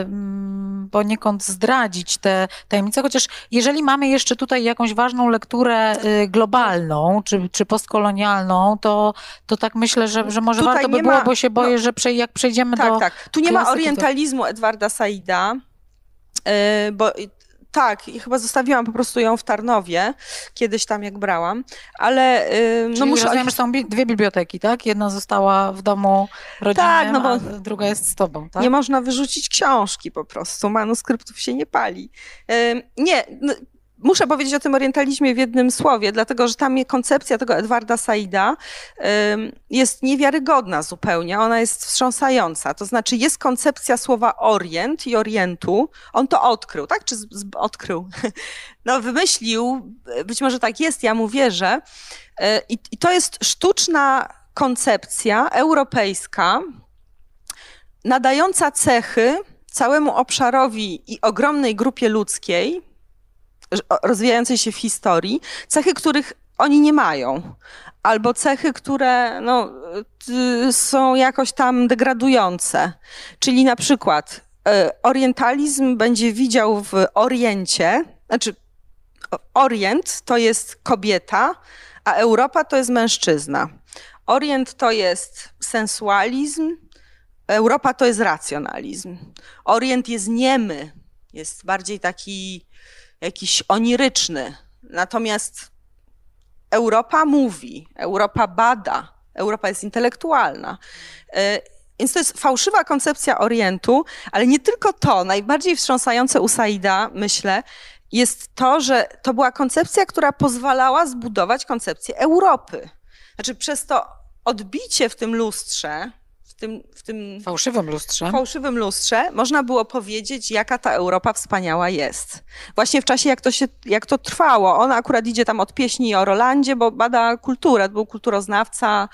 mm, poniekąd zdradzić te tajemnice, chociaż jeżeli mamy jeszcze tutaj jakąś ważną lekturę globalną czy, czy postkolonialną, to, to tak myślę, że, że może tutaj warto by było, ma, bo się boję, no, że jak przejdziemy tak, do. Tak, tu nie ma orientalizmu to... Edwarda Saida, bo tak, i chyba zostawiłam po prostu ją w Tarnowie, kiedyś tam jak brałam, ale... Yy, no muszę... rozumiem, że są dwie biblioteki, tak? Jedna została w domu rodzinnym, tak, no bo a druga jest z tobą, tak? Nie można wyrzucić książki po prostu, manuskryptów się nie pali. Yy, nie, Muszę powiedzieć o tym orientalizmie w jednym słowie, dlatego że tam koncepcja tego Edwarda Saida jest niewiarygodna zupełnie. Ona jest wstrząsająca. To znaczy, jest koncepcja słowa orient i orientu. On to odkrył, tak? Czy odkrył? No, wymyślił, być może tak jest, ja mu wierzę. E, I, i to jest sztuczna koncepcja europejska, nadająca cechy całemu obszarowi i ogromnej grupie ludzkiej, rozwijającej się w historii, cechy, których oni nie mają. Albo cechy, które no, są jakoś tam degradujące. Czyli na przykład e, orientalizm będzie widział w Oriencie, znaczy Orient to jest kobieta, a Europa to jest mężczyzna. Orient to jest sensualizm, Europa to jest racjonalizm. Orient jest niemy, jest bardziej taki jakiś oniryczny. Natomiast Europa mówi, Europa bada, Europa jest intelektualna. E, więc to jest fałszywa koncepcja Orientu, ale nie tylko to. Najbardziej wstrząsające u Saida, myślę, jest to, że to była koncepcja, która pozwalała zbudować koncepcję Europy. Znaczy, przez to odbicie w tym lustrze, tym, w tym fałszywym lustrze. fałszywym lustrze można było powiedzieć, jaka ta Europa wspaniała jest. Właśnie w czasie, jak to, się, jak to trwało. On akurat idzie tam od pieśni o Rolandzie, bo bada kulturę, był kulturoznawca,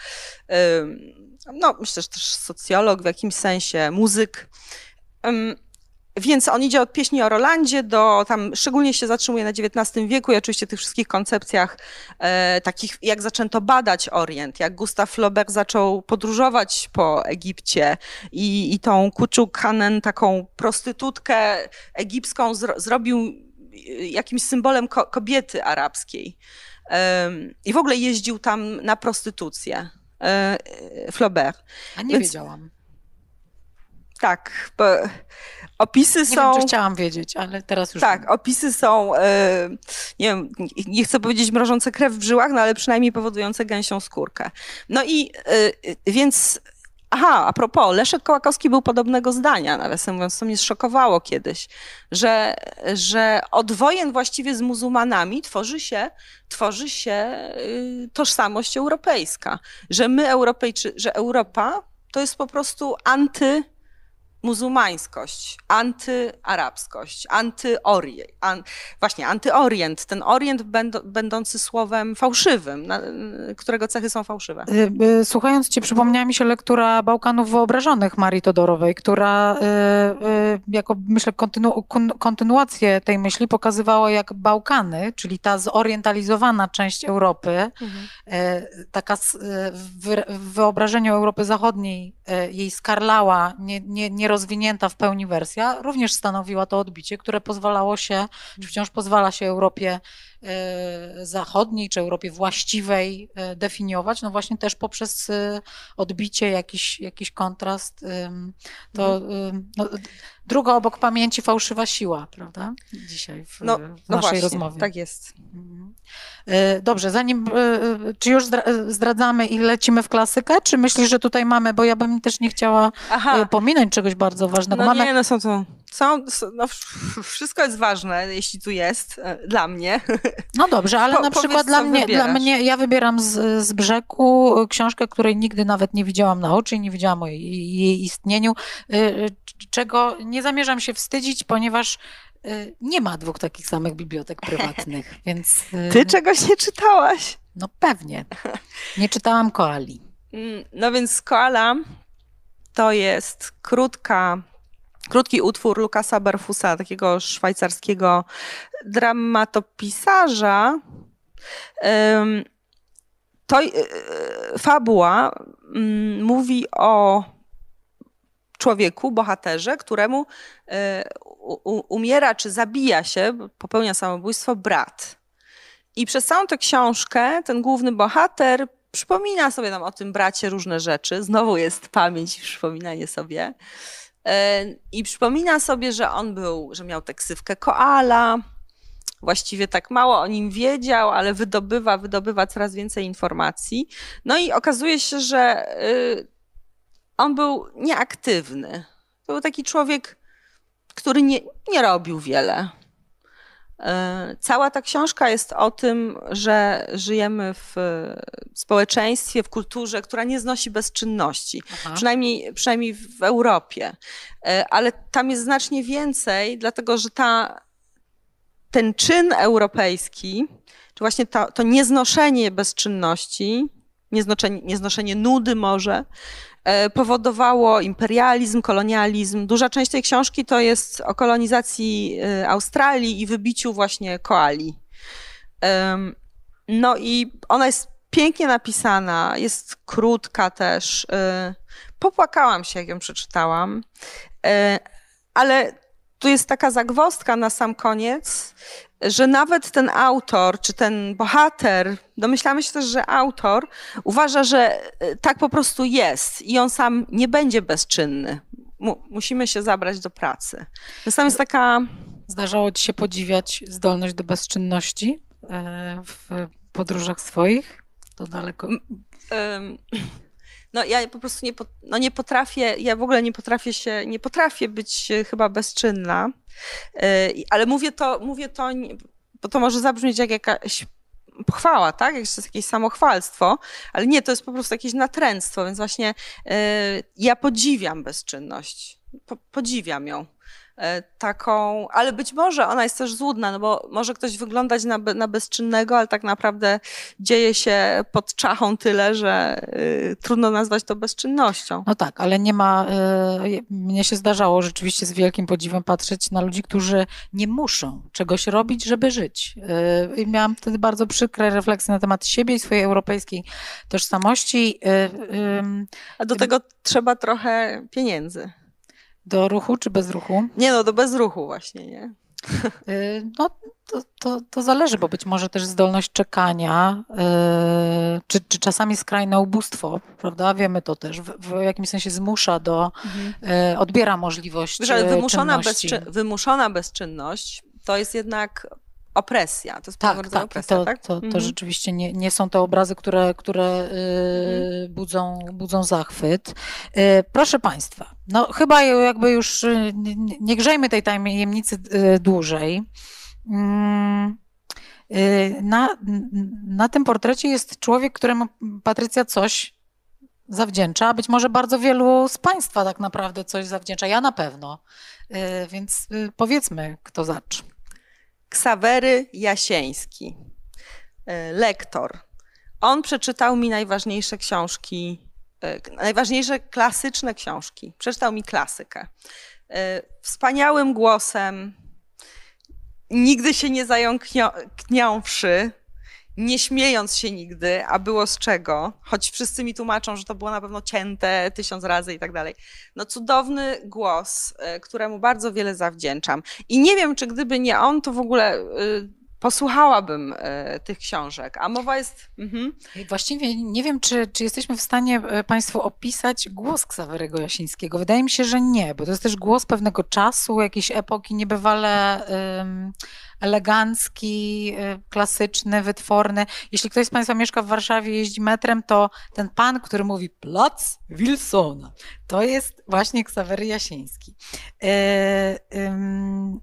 no myślę, że też socjolog w jakimś sensie, muzyk. Więc on idzie od pieśni o Rolandzie do tam, szczególnie się zatrzymuje na XIX wieku i oczywiście tych wszystkich koncepcjach e, takich, jak zaczęto badać Orient, jak Gustav Flaubert zaczął podróżować po Egipcie i, i tą Kuczuk Hanen, taką prostytutkę egipską zro, zrobił jakimś symbolem ko kobiety arabskiej. E, I w ogóle jeździł tam na prostytucję. E, Flaubert. A nie Więc, wiedziałam. Tak, bo Opisy nie są. Wiem, czy chciałam wiedzieć, ale teraz już. Tak, wiem. opisy są, e, nie wiem, nie chcę powiedzieć mrożące krew w żyłach, no ale przynajmniej powodujące gęsią skórkę. No i e, więc. Aha, a propos, Leszek Kołakowski był podobnego zdania, nawiasem mówiąc, co mnie zszokowało kiedyś, że, że od wojen właściwie z muzułmanami tworzy się, tworzy się y, tożsamość europejska, że my Europejczycy, że Europa to jest po prostu anty muzułmańskość, antyarabskość, antyorient, an, właśnie antyorient, ten orient będący słowem fałszywym, na, którego cechy są fałszywe. Y, y, słuchając cię przypomniała mi się lektura Bałkanów Wyobrażonych Marii Todorowej, która y, jako myślę kontynu, kontynuację tej myśli pokazywała jak Bałkany, czyli ta zorientalizowana część Europy, mhm. taka w wyobrażeniu Europy Zachodniej jej skarlała, nie, nie, nie rozwinięta w pełni wersja również stanowiła to odbicie, które pozwalało się, czy wciąż pozwala się Europie zachodniej czy Europie właściwej definiować, no właśnie też poprzez odbicie, jakiś, jakiś kontrast. To mhm. no, druga obok pamięci fałszywa siła, prawda? Dzisiaj w, no, w no naszej właśnie, rozmowie. Tak jest. Mhm. Dobrze, zanim, czy już zdradzamy i lecimy w klasykę, czy myślisz, że tutaj mamy, bo ja bym też nie chciała Aha. pominąć czegoś bardzo ważnego. No mamy... nie, no są to są, no, wszystko jest ważne, jeśli tu jest, e, dla mnie. No dobrze, ale po, na przykład dla mnie, dla mnie, ja wybieram z, z brzegu książkę, której nigdy nawet nie widziałam na oczy i nie widziałam o jej, jej istnieniu, y, czego nie zamierzam się wstydzić, ponieważ nie ma dwóch takich samych bibliotek prywatnych, więc... Ty czegoś nie czytałaś? No pewnie. Nie czytałam Koali. Mm, no więc Koala to jest krótka krótki utwór Lukasa Berfusa, takiego szwajcarskiego dramatopisarza. To e, fabuła mm, mówi o człowieku, bohaterze, któremu e, umiera czy zabija się, popełnia samobójstwo brat. I przez całą tę książkę ten główny bohater przypomina sobie tam o tym bracie różne rzeczy. Znowu jest pamięć i przypominanie sobie. I przypomina sobie, że on był, że miał tę ksywkę koala, właściwie tak mało o nim wiedział, ale wydobywa, wydobywa coraz więcej informacji. No i okazuje się, że y, on był nieaktywny. To był taki człowiek, który nie, nie robił wiele. E, cała ta książka jest o tym, że żyjemy w społeczeństwie, w kulturze, która nie znosi bezczynności, przynajmniej, przynajmniej w Europie. E, ale tam jest znacznie więcej, dlatego że ta, ten czyn europejski, czy właśnie to, to nieznoszenie bezczynności, nieznoszenie, nieznoszenie nudy może, powodowało imperializm, kolonializm. Duża część tej książki to jest o kolonizacji e, Australii i wybiciu właśnie koali. No i ona jest pięknie napisana, jest krótka też. E, popłakałam się, jak ją przeczytałam, ale tu jest taka zagwostka na sam koniec, że nawet ten autor, czy ten bohater, domyślamy się też, że autor uważa, że e, tak po prostu jest i on sam nie będzie bezczynny. Mu, musimy się zabrać do pracy. Więc tam jest taka... Zdarzało ci się podziwiać zdolność do bezczynności e, w podróżach swoich? To daleko... No ja po prostu nie, no nie potrafię, ja w ogóle nie potrafię się, nie potrafię być e, chyba bezczynna, e, ale mówię to, mówię to, bo to może zabrzmieć jak jakaś pochwała, tak? Jak jest jakieś samochwalstwo, ale nie, to jest po prostu jakieś natręctwo, więc właśnie e, ja podziwiam bezczynność, po, podziwiam ją. E, taką, ale być może ona jest też złudna, no bo może ktoś wyglądać na, na bezczynnego, ale tak naprawdę dzieje się pod czachą tyle, że y, trudno nazwać to bezczynnością. No tak, ale nie ma, y, mnie się zdarzało rzeczywiście z wielkim podziwem patrzeć na ludzi, którzy nie muszą czegoś robić, żeby żyć. Y, I miałam wtedy bardzo przykre refleksje na temat siebie i swojej europejskiej tożsamości. A do tego trzeba trochę pieniędzy. Do ruchu czy bez ruchu? Nie no, do bez ruchu właśnie, nie? Y, no, to, to, to zależy, bo być może też zdolność czekania, yy, czy, czy czasami skrajne ubóstwo, prawda? Wiemy to też, w, w jakimś sensie zmusza do, yy, odbiera możliwość ale wymuszona, bezczy wymuszona bezczynność to jest jednak opresja. To jest tak, tak, opresja, to, tak? To, to mhm. rzeczywiście nie, nie są to obrazy, które, które yy, budzą, budzą zachwyt. Yy, proszę Państwa, no chyba jakby już y, nie, nie grzejmy tej tajemnicy yy, dłużej. Mm, y, na, na tym portrecie jest człowiek, któremu Patrycja coś zawdzięcza, być może bardzo wielu z Państwa tak naprawdę coś zawdzięcza. Ja na pewno. Y, więc powiedzmy, kto zacznie. Ksawery Jasieński, e, lektor. On przeczytał mi najważniejsze książki, e, najważniejsze klasyczne książki. Przeczytał mi klasykę. E, wspaniałym głosem, nigdy się nie zająkniąwszy, nie śmiejąc się nigdy, a było z czego, choć wszyscy mi tłumaczą, że to było na pewno cięte tysiąc razy i tak dalej. No cudowny głos, e, któremu bardzo wiele zawdzięczam. I nie wiem, czy gdyby nie on, to w ogóle e, posłuchałabym e, tych książek. A mowa jest. Mhm. Właściwie nie wiem, czy, czy jesteśmy w stanie Państwu opisać głos Ksawerego Jasińskiego. Wydaje mi się, że nie, bo to jest też głos pewnego czasu, jakiejś epoki niebywale elegancki, y, klasyczny, wytworny. Jeśli ktoś z Państwa mieszka w Warszawie, jeździ metrem, to ten pan, który mówi Plac Wilsona, to jest właśnie Ksawery Jasiński. E,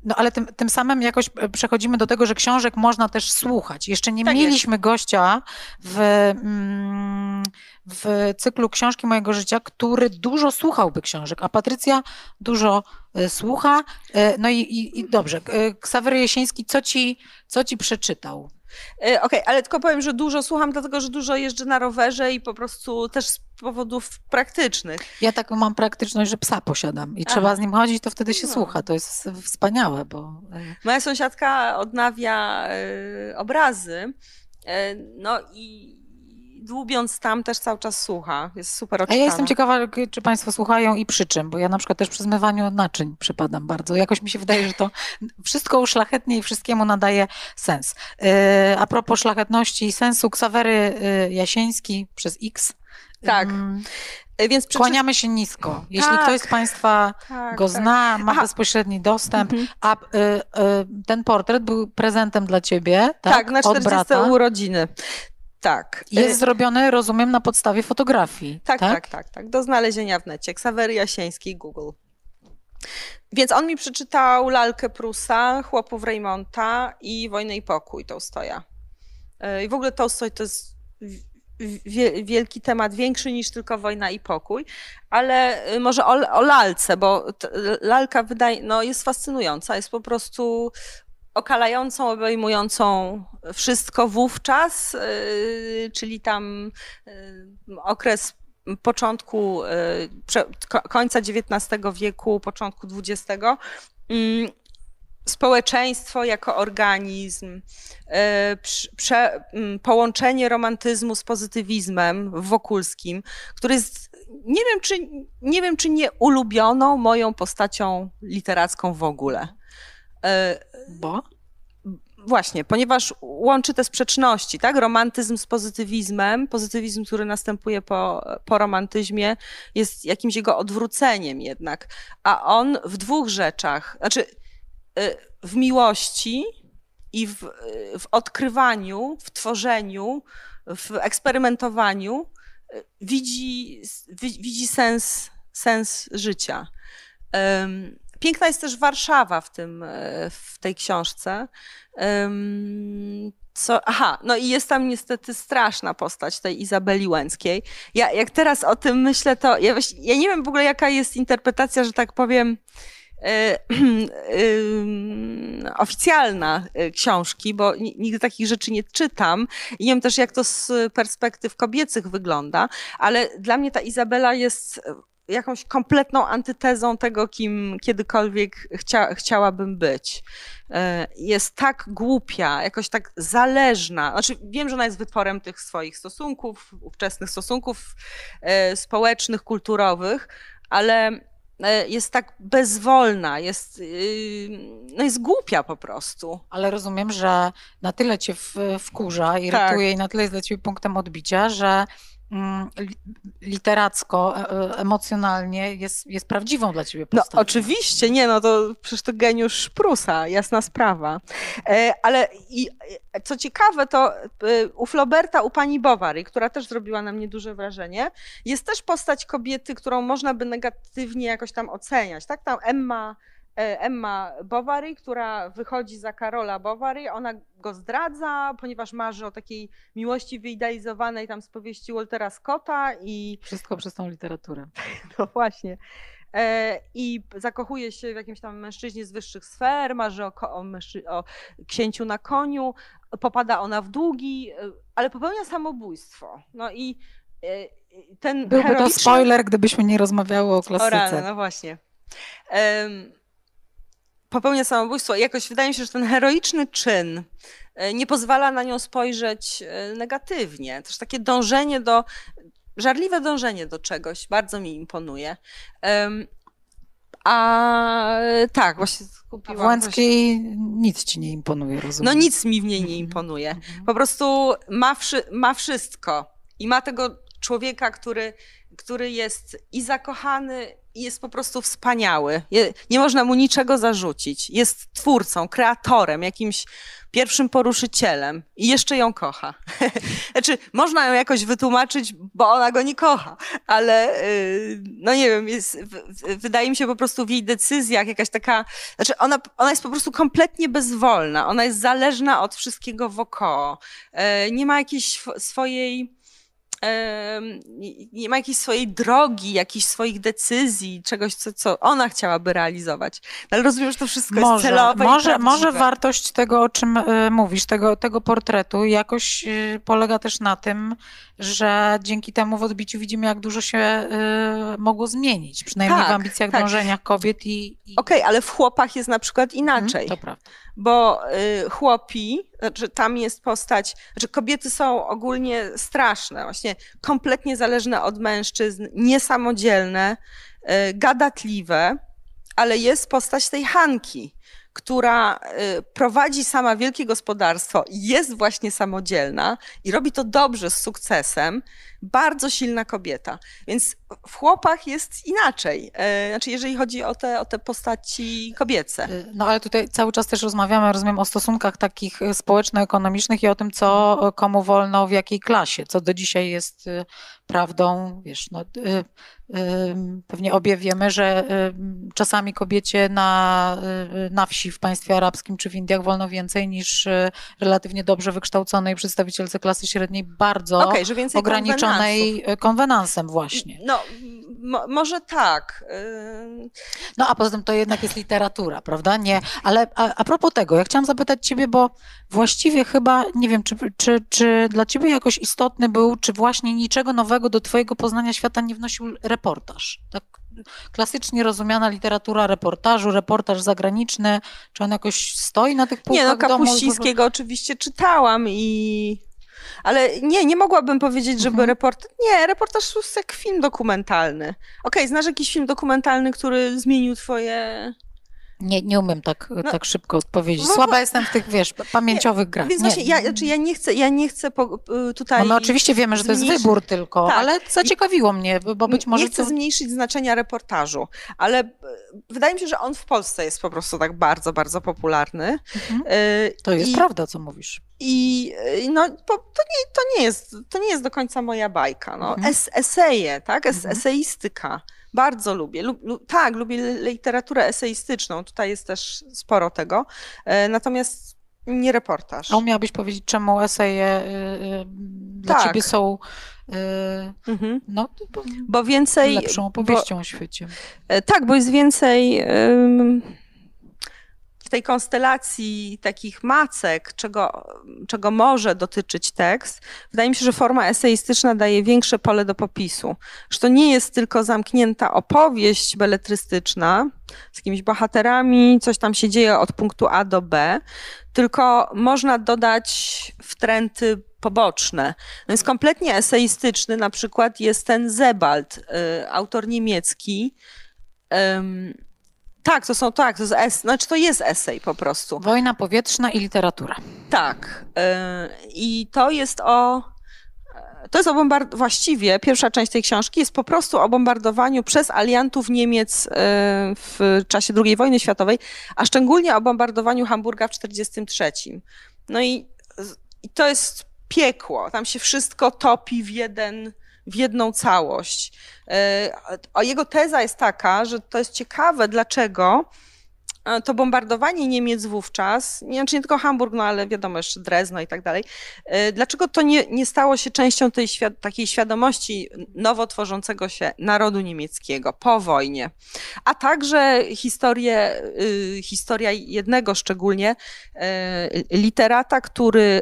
no ale tym, tym samym jakoś przechodzimy do tego, że książek można też słuchać. Jeszcze nie tak mieliśmy jest. gościa w, mm, w cyklu Książki mojego życia, który dużo słuchałby książek, a Patrycja dużo e, słucha. E, no i, i, i dobrze, Ksawery Jasiński, co ci, co ci przeczytał? Okej, okay, ale tylko powiem, że dużo słucham, dlatego że dużo jeżdżę na rowerze i po prostu też powodów praktycznych. Ja taką mam praktyczność, że psa posiadam i Aha. trzeba z nim chodzić, to wtedy się no. słucha. To jest wspaniałe, bo... E, Moja sąsiadka odnawia obrazy, no i dłubiąc tam też cały czas słucha. Jest super odczytana. A ja jestem ciekawa, czy Państwo słuchają i przy czym, bo ja na przykład też przy zmywaniu naczyń przypadam bardzo. Jakoś mi się wydaje, że to wszystko uszlachetnie i wszystkiemu nadaje sens. A propos szlachetności i sensu, Ksawery Jasieński przez X tak. Więc przeczy... Kłaniamy się nisko. Jeśli tak, ktoś z Państwa tak, go tak. zna, ma Aha. bezpośredni dostęp, mhm. a y, y, ten portret był prezentem dla Ciebie, tak? Tak, na 40 urodziny. Tak. Jest y, zrobiony, rozumiem, na podstawie fotografii. Tak, tak, tak, tak. tak. Do znalezienia w necie. Ksawery Jasieński, Google. Więc on mi przeczytał Lalkę Prusa, Chłopów Reymonta i Wojnę i Pokój Tołstoja. I w ogóle Tolstoj to jest wielki temat, większy niż tylko wojna i pokój, ale y, może o, o lalce, bo lalka wydaje, no jest fascynująca, jest po prostu okalającą, obejmującą wszystko wówczas, yy, czyli tam yy, okres początku, yy, końca XIX wieku, początku XX społeczeństwo jako organizm, prze, połączenie romantyzmu z pozytywizmem w Wokulskim, który jest, nie wiem, czy, nie wiem, czy nie ulubioną moją postacią literacką w ogóle. Bo? Właśnie, ponieważ łączy te sprzeczności, tak? Romantyzm z pozytywizmem. Pozytywizm, który następuje po, po romantyzmie, jest jakimś jego odwróceniem jednak. A on w dwóch rzeczach, znaczy Y, w miłości i w, y, w odkrywaniu, w tworzeniu, w eksperymentowaniu y, widzi, widzi sens, sens życia. Piękna jest też Warszawa w, tym, w tej książce. Co, aha, no i jest tam niestety straszna postać tej Izabeli Łęckiej. Ja jak teraz o tym myślę, to ja, ja nie wiem w ogóle jaka jest interpretacja, że tak powiem, E, oficjalna e, książki, bo nigdy takich rzeczy nie czytam i nie wiem też, jak to z perspektyw kobiecych wygląda, ale dla mnie ta Izabela jest jakąś kompletną antytezą tego, kim kiedykolwiek chcia, chciałabym być. E, jest tak głupia, jakoś tak zależna. Znaczy, wiem, że ona jest wytworem tych swoich stosunków, ówczesnych stosunków społecznych, kulturowych, ale E, jest tak bezwolna, jest, y, no jest głupia po prostu. Ale rozumiem, że na tyle cię wkurza, irytuje tak. i na tyle jest dla ciebie punktem odbicia, że literacko, e, e, emocjonalnie jest, jest prawdziwą dla ciebie no, postacią. No oczywiście, nie no, to przecież to geniusz Prusa, jasna sprawa. E, ale i, co ciekawe, to u Floberta, u pani Bowary, która też zrobiła na mnie duże wrażenie, jest też postać kobiety, którą można by negatywnie jakoś tam oceniać, tak? Tam Emma Emma Bovary, która wychodzi za Karola Bovary. Ona go zdradza, ponieważ marzy o takiej miłości wyidealizowanej tam z powieści Waltera Scotta i... Wszystko przez tą literaturę. No właśnie. E, I zakochuje się w jakimś tam mężczyźnie z wyższych sfer, marzy o, o, o księciu na koniu, popada ona w długi, e, ale popełnia samobójstwo. No i ten Byłby heroiczny... to spoiler, gdybyśmy nie rozmawiały o klasyce. O no właśnie. Um, popełnia samobójstwo. I jakoś wydaje mi się, że ten heroiczny czyn e, nie pozwala na nią spojrzeć e, negatywnie. Też takie dążenie do, żarliwe dążenie do czegoś bardzo mi imponuje. A tak, właśnie skupiłam. A nic ci nie imponuje, rozumiem? No nic mi w niej nie imponuje. Mhm. Po prostu ma, wszy ma wszystko. I ma tego człowieka, który, który jest i zakochany, i jest po prostu wspaniały. Nie można mu niczego zarzucić. Jest twórcą, kreatorem, jakimś pierwszym poruszycielem i jeszcze ją kocha. znaczy, można ją jakoś wytłumaczyć, bo ona go nie kocha, ale yy, no nie wiem, jest, wydaje mi się po prostu w jej decyzjach jakaś taka, znaczy ona, ona jest po prostu kompletnie bezwolna, ona jest zależna od wszystkiego wokoło. Yy, nie ma jakiejś sw- swojej nie- ma jakiejś swojej drogi, jakichś swoich decyzji, czegoś, co, co ona chciałaby realizować. No, ale rozumiem, że to wszystko jest Może, celowe i może, może wartość tego, o czym y, mówisz, tego, tego portretu jakoś y, polega też na tym, że dzięki temu w odbiciu widzimy, jak dużo się y, mogło zmienić, przynajmniej Tak, w ambicjach, tak. dążeniach kobiet i... i Okej, ale w chłopach jest na przykład inaczej, To prawda. bo y, chłopi, znaczy tam jest postać, znaczy kobiety są ogólnie straszne, właśnie kompletnie zależne od mężczyzn, niesamodzielne, y, gadatliwe, ale jest postać tej Hanki, która y, prowadzi sama wielkie gospodarstwo, jest właśnie samodzielna i robi to dobrze, z sukcesem. Bardzo silna kobieta. Więc w chłopach jest inaczej. Y, Znaczy, jeżeli chodzi o te, o te postaci kobiece. Y, No ale tutaj cały czas też rozmawiamy, rozumiem, o stosunkach takich y, społeczno-ekonomicznych i o tym, co komu wolno w jakiej klasie, co do dzisiaj jest prawdą, wiesz, no, pewnie obie wiemy, że czasami kobiecie na, na wsi w państwie arabskim czy w Indiach wolno więcej niż relatywnie dobrze wykształconej przedstawicielce klasy średniej, bardzo więcej ograniczonej konwenansów. y, konwenansem właśnie. No, mo, może tak. y, No a poza tym to jednak jest literatura, prawda? Nie, ale a, a propos tego, ja chciałam zapytać ciebie, bo właściwie chyba, nie wiem, czy, czy, czy dla ciebie jakoś istotny był, czy właśnie niczego nowego do twojego poznania świata nie wnosił reportaż? Tak klasycznie rozumiana literatura reportażu, reportaż zagraniczny, czy on jakoś stoi na tych półkach Nie, no w domu? Kapuścińskiego oczywiście czytałam i... Ale nie, nie mogłabym powiedzieć, żeby Mhm. reportaż... Nie, reportaż jest jak film dokumentalny. Okej, znasz jakiś film dokumentalny, który zmienił twoje... Nie, nie umiem tak, tak szybko odpowiedzieć. no Słaba jestem w tych, wiesz, pamięciowych grach. Więc Nie. właśnie, ja, znaczy ja nie chcę, ja nie chcę po, y, tutaj... No my oczywiście wiemy, że to jest wybór tylko, Tak. ale zaciekawiło mnie, bo być może nie chcę to... zmniejszyć znaczenia reportażu, ale y, wydaje mi się, że on w Polsce jest po prostu tak bardzo, bardzo popularny. Mhm. Y, To jest i, prawda, co mówisz. I no, to, nie, to, nie jest, to nie jest do końca moja bajka. No. Mhm. Es, eseje, tak? Es, Mhm. Eseistyka. Bardzo lubię. Lub, lub, tak, lubię li- literaturę eseistyczną. Tutaj jest też sporo tego. E, natomiast nie reportaż. A umiałabyś powiedzieć, czemu eseje y, y, dla Tak. ciebie są y, Mhm. no, bo- Bo więcej. lepszą opowieścią o świecie? E, Tak, bo jest więcej tej konstelacji takich macek, czego, czego może dotyczyć tekst. Wydaje mi się, że forma eseistyczna daje większe pole do popisu. Że to nie jest tylko zamknięta opowieść beletrystyczna z jakimiś bohaterami, coś tam się dzieje od punktu A do B, tylko można dodać wtręty poboczne. No jest kompletnie eseistyczny, na przykład jest ten Zebald, y, autor niemiecki. Tak, to są, tak, to jest, es, znaczy to jest esej po prostu. Wojna powietrzna i literatura. Tak. y, I to jest o. To jest o bombard... Właściwie pierwsza część tej książki jest po prostu o bombardowaniu przez aliantów Niemiec y, w czasie II wojny światowej, a szczególnie o bombardowaniu Hamburga w 1943. No i, i to jest piekło. Tam się wszystko topi w jeden w jedną całość. E, A jego teza jest taka, że to jest ciekawe, dlaczego e, to bombardowanie Niemiec wówczas, nie, znaczy nie tylko Hamburg, no ale wiadomo jeszcze Drezno i tak dalej, e, dlaczego to nie, nie stało się częścią tej takiej świadomości nowo tworzącego się narodu niemieckiego po wojnie, a także historię, y, historia jednego szczególnie literata, który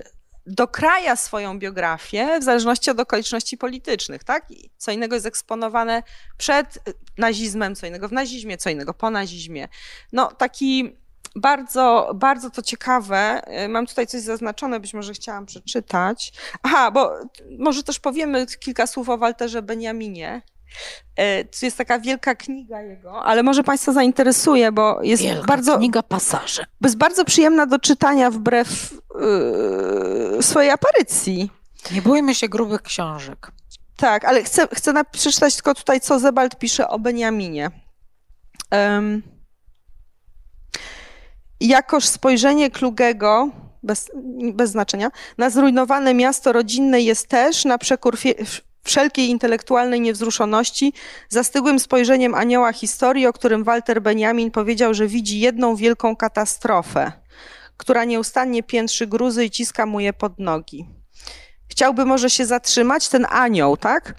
dokraja swoją biografię w zależności od okoliczności politycznych, tak? Co innego jest eksponowane przed nazizmem, co innego w nazizmie, co innego po nazizmie. No taki bardzo, bardzo to ciekawe. Mam tutaj coś zaznaczone, być może chciałam przeczytać. Aha, bo może też powiemy kilka słów o Walterze Beniaminie. E, tu jest taka wielka kniga jego, ale może Państwa zainteresuje, bo jest Wielka bardzo. Kniga pasaże. Jest bardzo przyjemna do czytania wbrew yy, swojej aparycji. Nie bójmy się grubych książek. Tak, ale chcę, chcę przeczytać tylko tutaj, co Zebald pisze o Beniaminie. Um, jakoż spojrzenie Klugego, bez, bez znaczenia, na zrujnowane miasto rodzinne jest też, na przekór wszelkiej intelektualnej niewzruszoności, zastygłym spojrzeniem anioła historii, o którym Walter Benjamin powiedział, że widzi jedną wielką katastrofę, która nieustannie piętrzy gruzy i ciska mu je pod nogi. Chciałby może się zatrzymać, ten anioł, tak?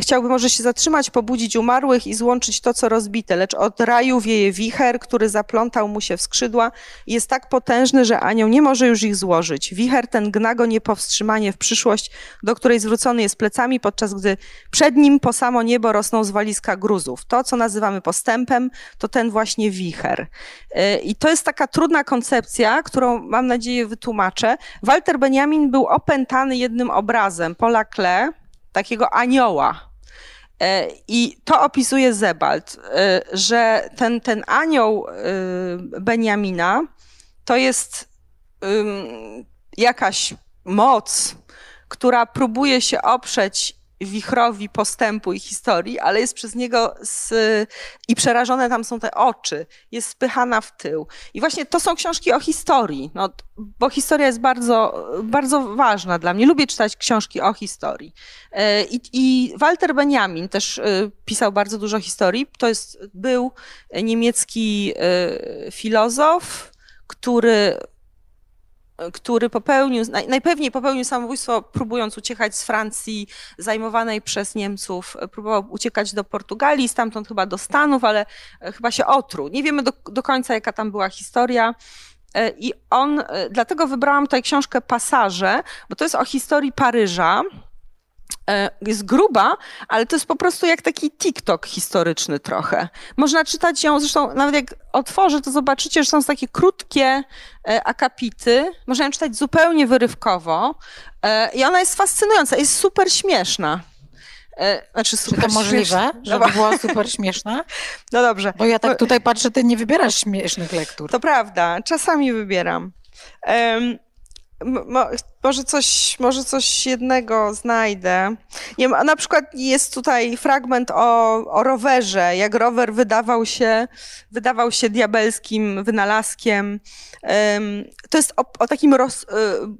Chciałby może się zatrzymać, pobudzić umarłych i złączyć to, co rozbite, lecz od raju wieje wicher, który zaplątał mu się w skrzydła i jest tak potężny, że anioł nie może już ich złożyć. Wicher ten gna go niepowstrzymanie w przyszłość, do której zwrócony jest plecami, podczas gdy przed nim po samo niebo rosną zwaliska gruzów. To, co nazywamy postępem, to ten właśnie wicher. Yy, I to jest taka trudna koncepcja, którą mam nadzieję wytłumaczę. Walter Benjamin był opętany jednym obrazem, Paula Klee, takiego anioła, I to opisuje Zebald, e, że ten, ten anioł e, Beniamina to jest jakaś moc, która próbuje się oprzeć wichrowi postępu i historii, ale jest przez niego z, i przerażone tam są te oczy, jest spychana w tył. I właśnie to są książki o historii, no, bo historia jest bardzo, bardzo ważna dla mnie. Lubię czytać książki o historii. E, I, I Walter Benjamin też e, pisał bardzo dużo historii. To jest, był niemiecki e, filozof, który który popełnił, najpewniej popełnił samobójstwo, próbując uciekać z Francji zajmowanej przez Niemców. Próbował uciekać do Portugalii, stamtąd chyba do Stanów, ale e, chyba się otruł. Nie wiemy do, do końca, jaka tam była historia. E, I on, e, dlatego wybrałam tutaj książkę Pasaże, bo to jest o historii Paryża. Jest gruba, ale to jest po prostu jak taki TikTok historyczny trochę. Można czytać ją, zresztą nawet jak otworzę, to zobaczycie, że są takie krótkie e, akapity. Można ją czytać zupełnie wyrywkowo e, i ona jest fascynująca, jest super śmieszna. E, znaczy super Czy to możliwe, żeby no była super śmieszna? No dobrze. Bo ja tak tutaj patrzę, ty nie wybierasz śmiesznych lektur. To prawda, czasami wybieram. Um, Mo, może coś, może coś jednego znajdę. Nie, na przykład jest tutaj fragment o, o rowerze, jak rower wydawał się, wydawał się diabelskim wynalazkiem. To jest o, o takim roz, y,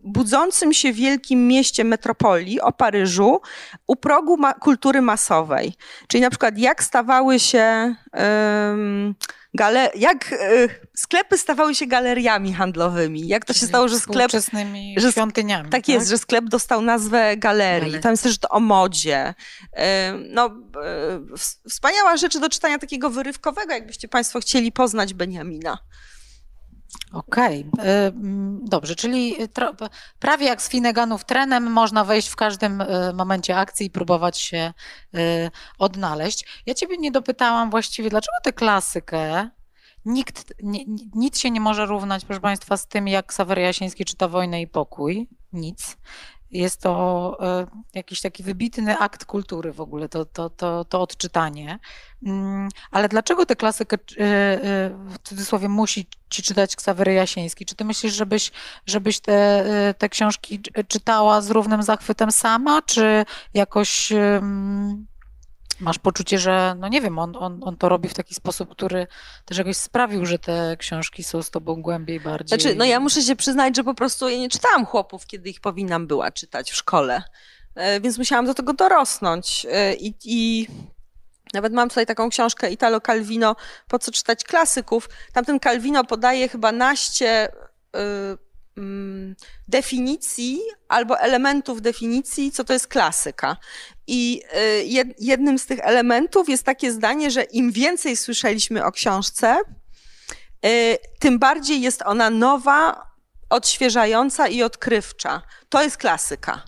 budzącym się wielkim mieście metropolii, o Paryżu, u progu ma, kultury masowej. Czyli na przykład jak stawały się um, gale, jak y, sklepy stawały się galeriami handlowymi. Jak to się stało, że sklep... Że, świątyniami. Tak, tak, jest, że sklep dostał nazwę galerii. Tam jest też to o modzie. Y, no, y, wspaniała rzecz do czytania takiego wyrywkowego, jakbyście Państwo chcieli poznać Beniamina. Okej, okay. dobrze, czyli prawie jak z Finneganów trenem można wejść w każdym momencie akcji i próbować się odnaleźć. Ja ciebie nie dopytałam właściwie, dlaczego tę klasykę nikt, nic się nie może równać, proszę Państwa, z tym, jak Sawery Jasiński czyta Wojnę i Pokój. Nic. Jest to e, jakiś taki wybitny akt kultury w ogóle, to, to, to, to odczytanie. Mm, ale dlaczego tę klasykę e, e, w cudzysłowie musi ci czytać Ksawery Jasiński? Czy ty myślisz, żebyś, żebyś te, te książki czytała z równym zachwytem sama, czy jakoś masz poczucie, że no nie wiem, on, on, on to robi w taki sposób, który też jakoś sprawił, że te książki są z tobą głębiej bardziej. Znaczy, no ja muszę się przyznać, że po prostu ja nie czytałam chłopów, kiedy ich powinnam była czytać w szkole, e, więc musiałam do tego dorosnąć e, i, i nawet mam tutaj taką książkę Italo Calvino, po co czytać klasyków. Tamten Calvino podaje chyba naście y, definicji albo elementów definicji, co to jest klasyka. I y, jednym z tych elementów jest takie zdanie, że im więcej słyszeliśmy o książce, y, tym bardziej jest ona nowa, odświeżająca i odkrywcza. To jest klasyka.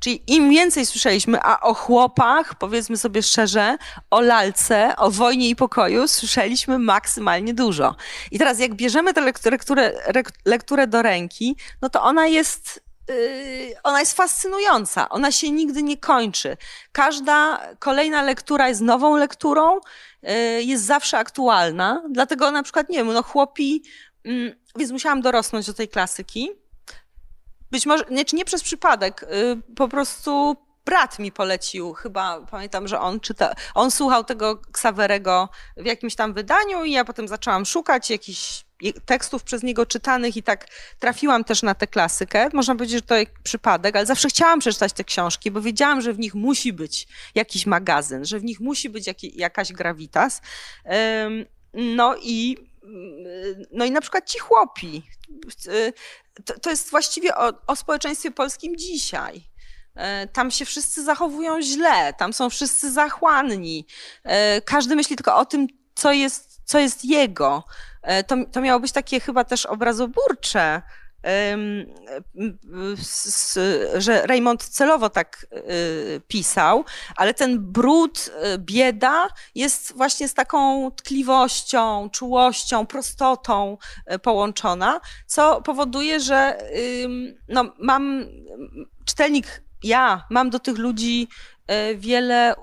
Czyli im więcej słyszeliśmy, a o chłopach, powiedzmy sobie szczerze, o lalce, o wojnie i pokoju słyszeliśmy maksymalnie dużo. I teraz jak bierzemy tę lekturę, lekturę do ręki, no to ona jest y, ona jest fascynująca, ona się nigdy nie kończy. Każda kolejna lektura jest nową lekturą, y, jest zawsze aktualna, dlatego na przykład, nie wiem, no chłopi, mm, więc musiałam dorosnąć do tej klasyki. Być może, nie, nie przez przypadek, y, po prostu brat mi polecił, chyba pamiętam, że on czyta, on słuchał tego Ksawerego w jakimś tam wydaniu i ja potem zaczęłam szukać jakichś tekstów przez niego czytanych i tak trafiłam też na tę klasykę. Można powiedzieć, że to przypadek, ale zawsze chciałam przeczytać te książki, bo wiedziałam, że w nich musi być jakiś magazyn, że w nich musi być jakaś gravitas. No i, no i na przykład ci chłopi. To, to jest właściwie o, o społeczeństwie polskim dzisiaj. E, tam się wszyscy zachowują źle, tam są wszyscy zachłanni. E, każdy myśli tylko o tym, co jest, co jest jego. E, to, to miało być takie chyba też obrazoburcze, że Raymond celowo tak pisał, ale ten brud, bieda jest właśnie z taką tkliwością, czułością, prostotą połączona, co powoduje, że no, mam czytelnik ja mam do tych ludzi wiele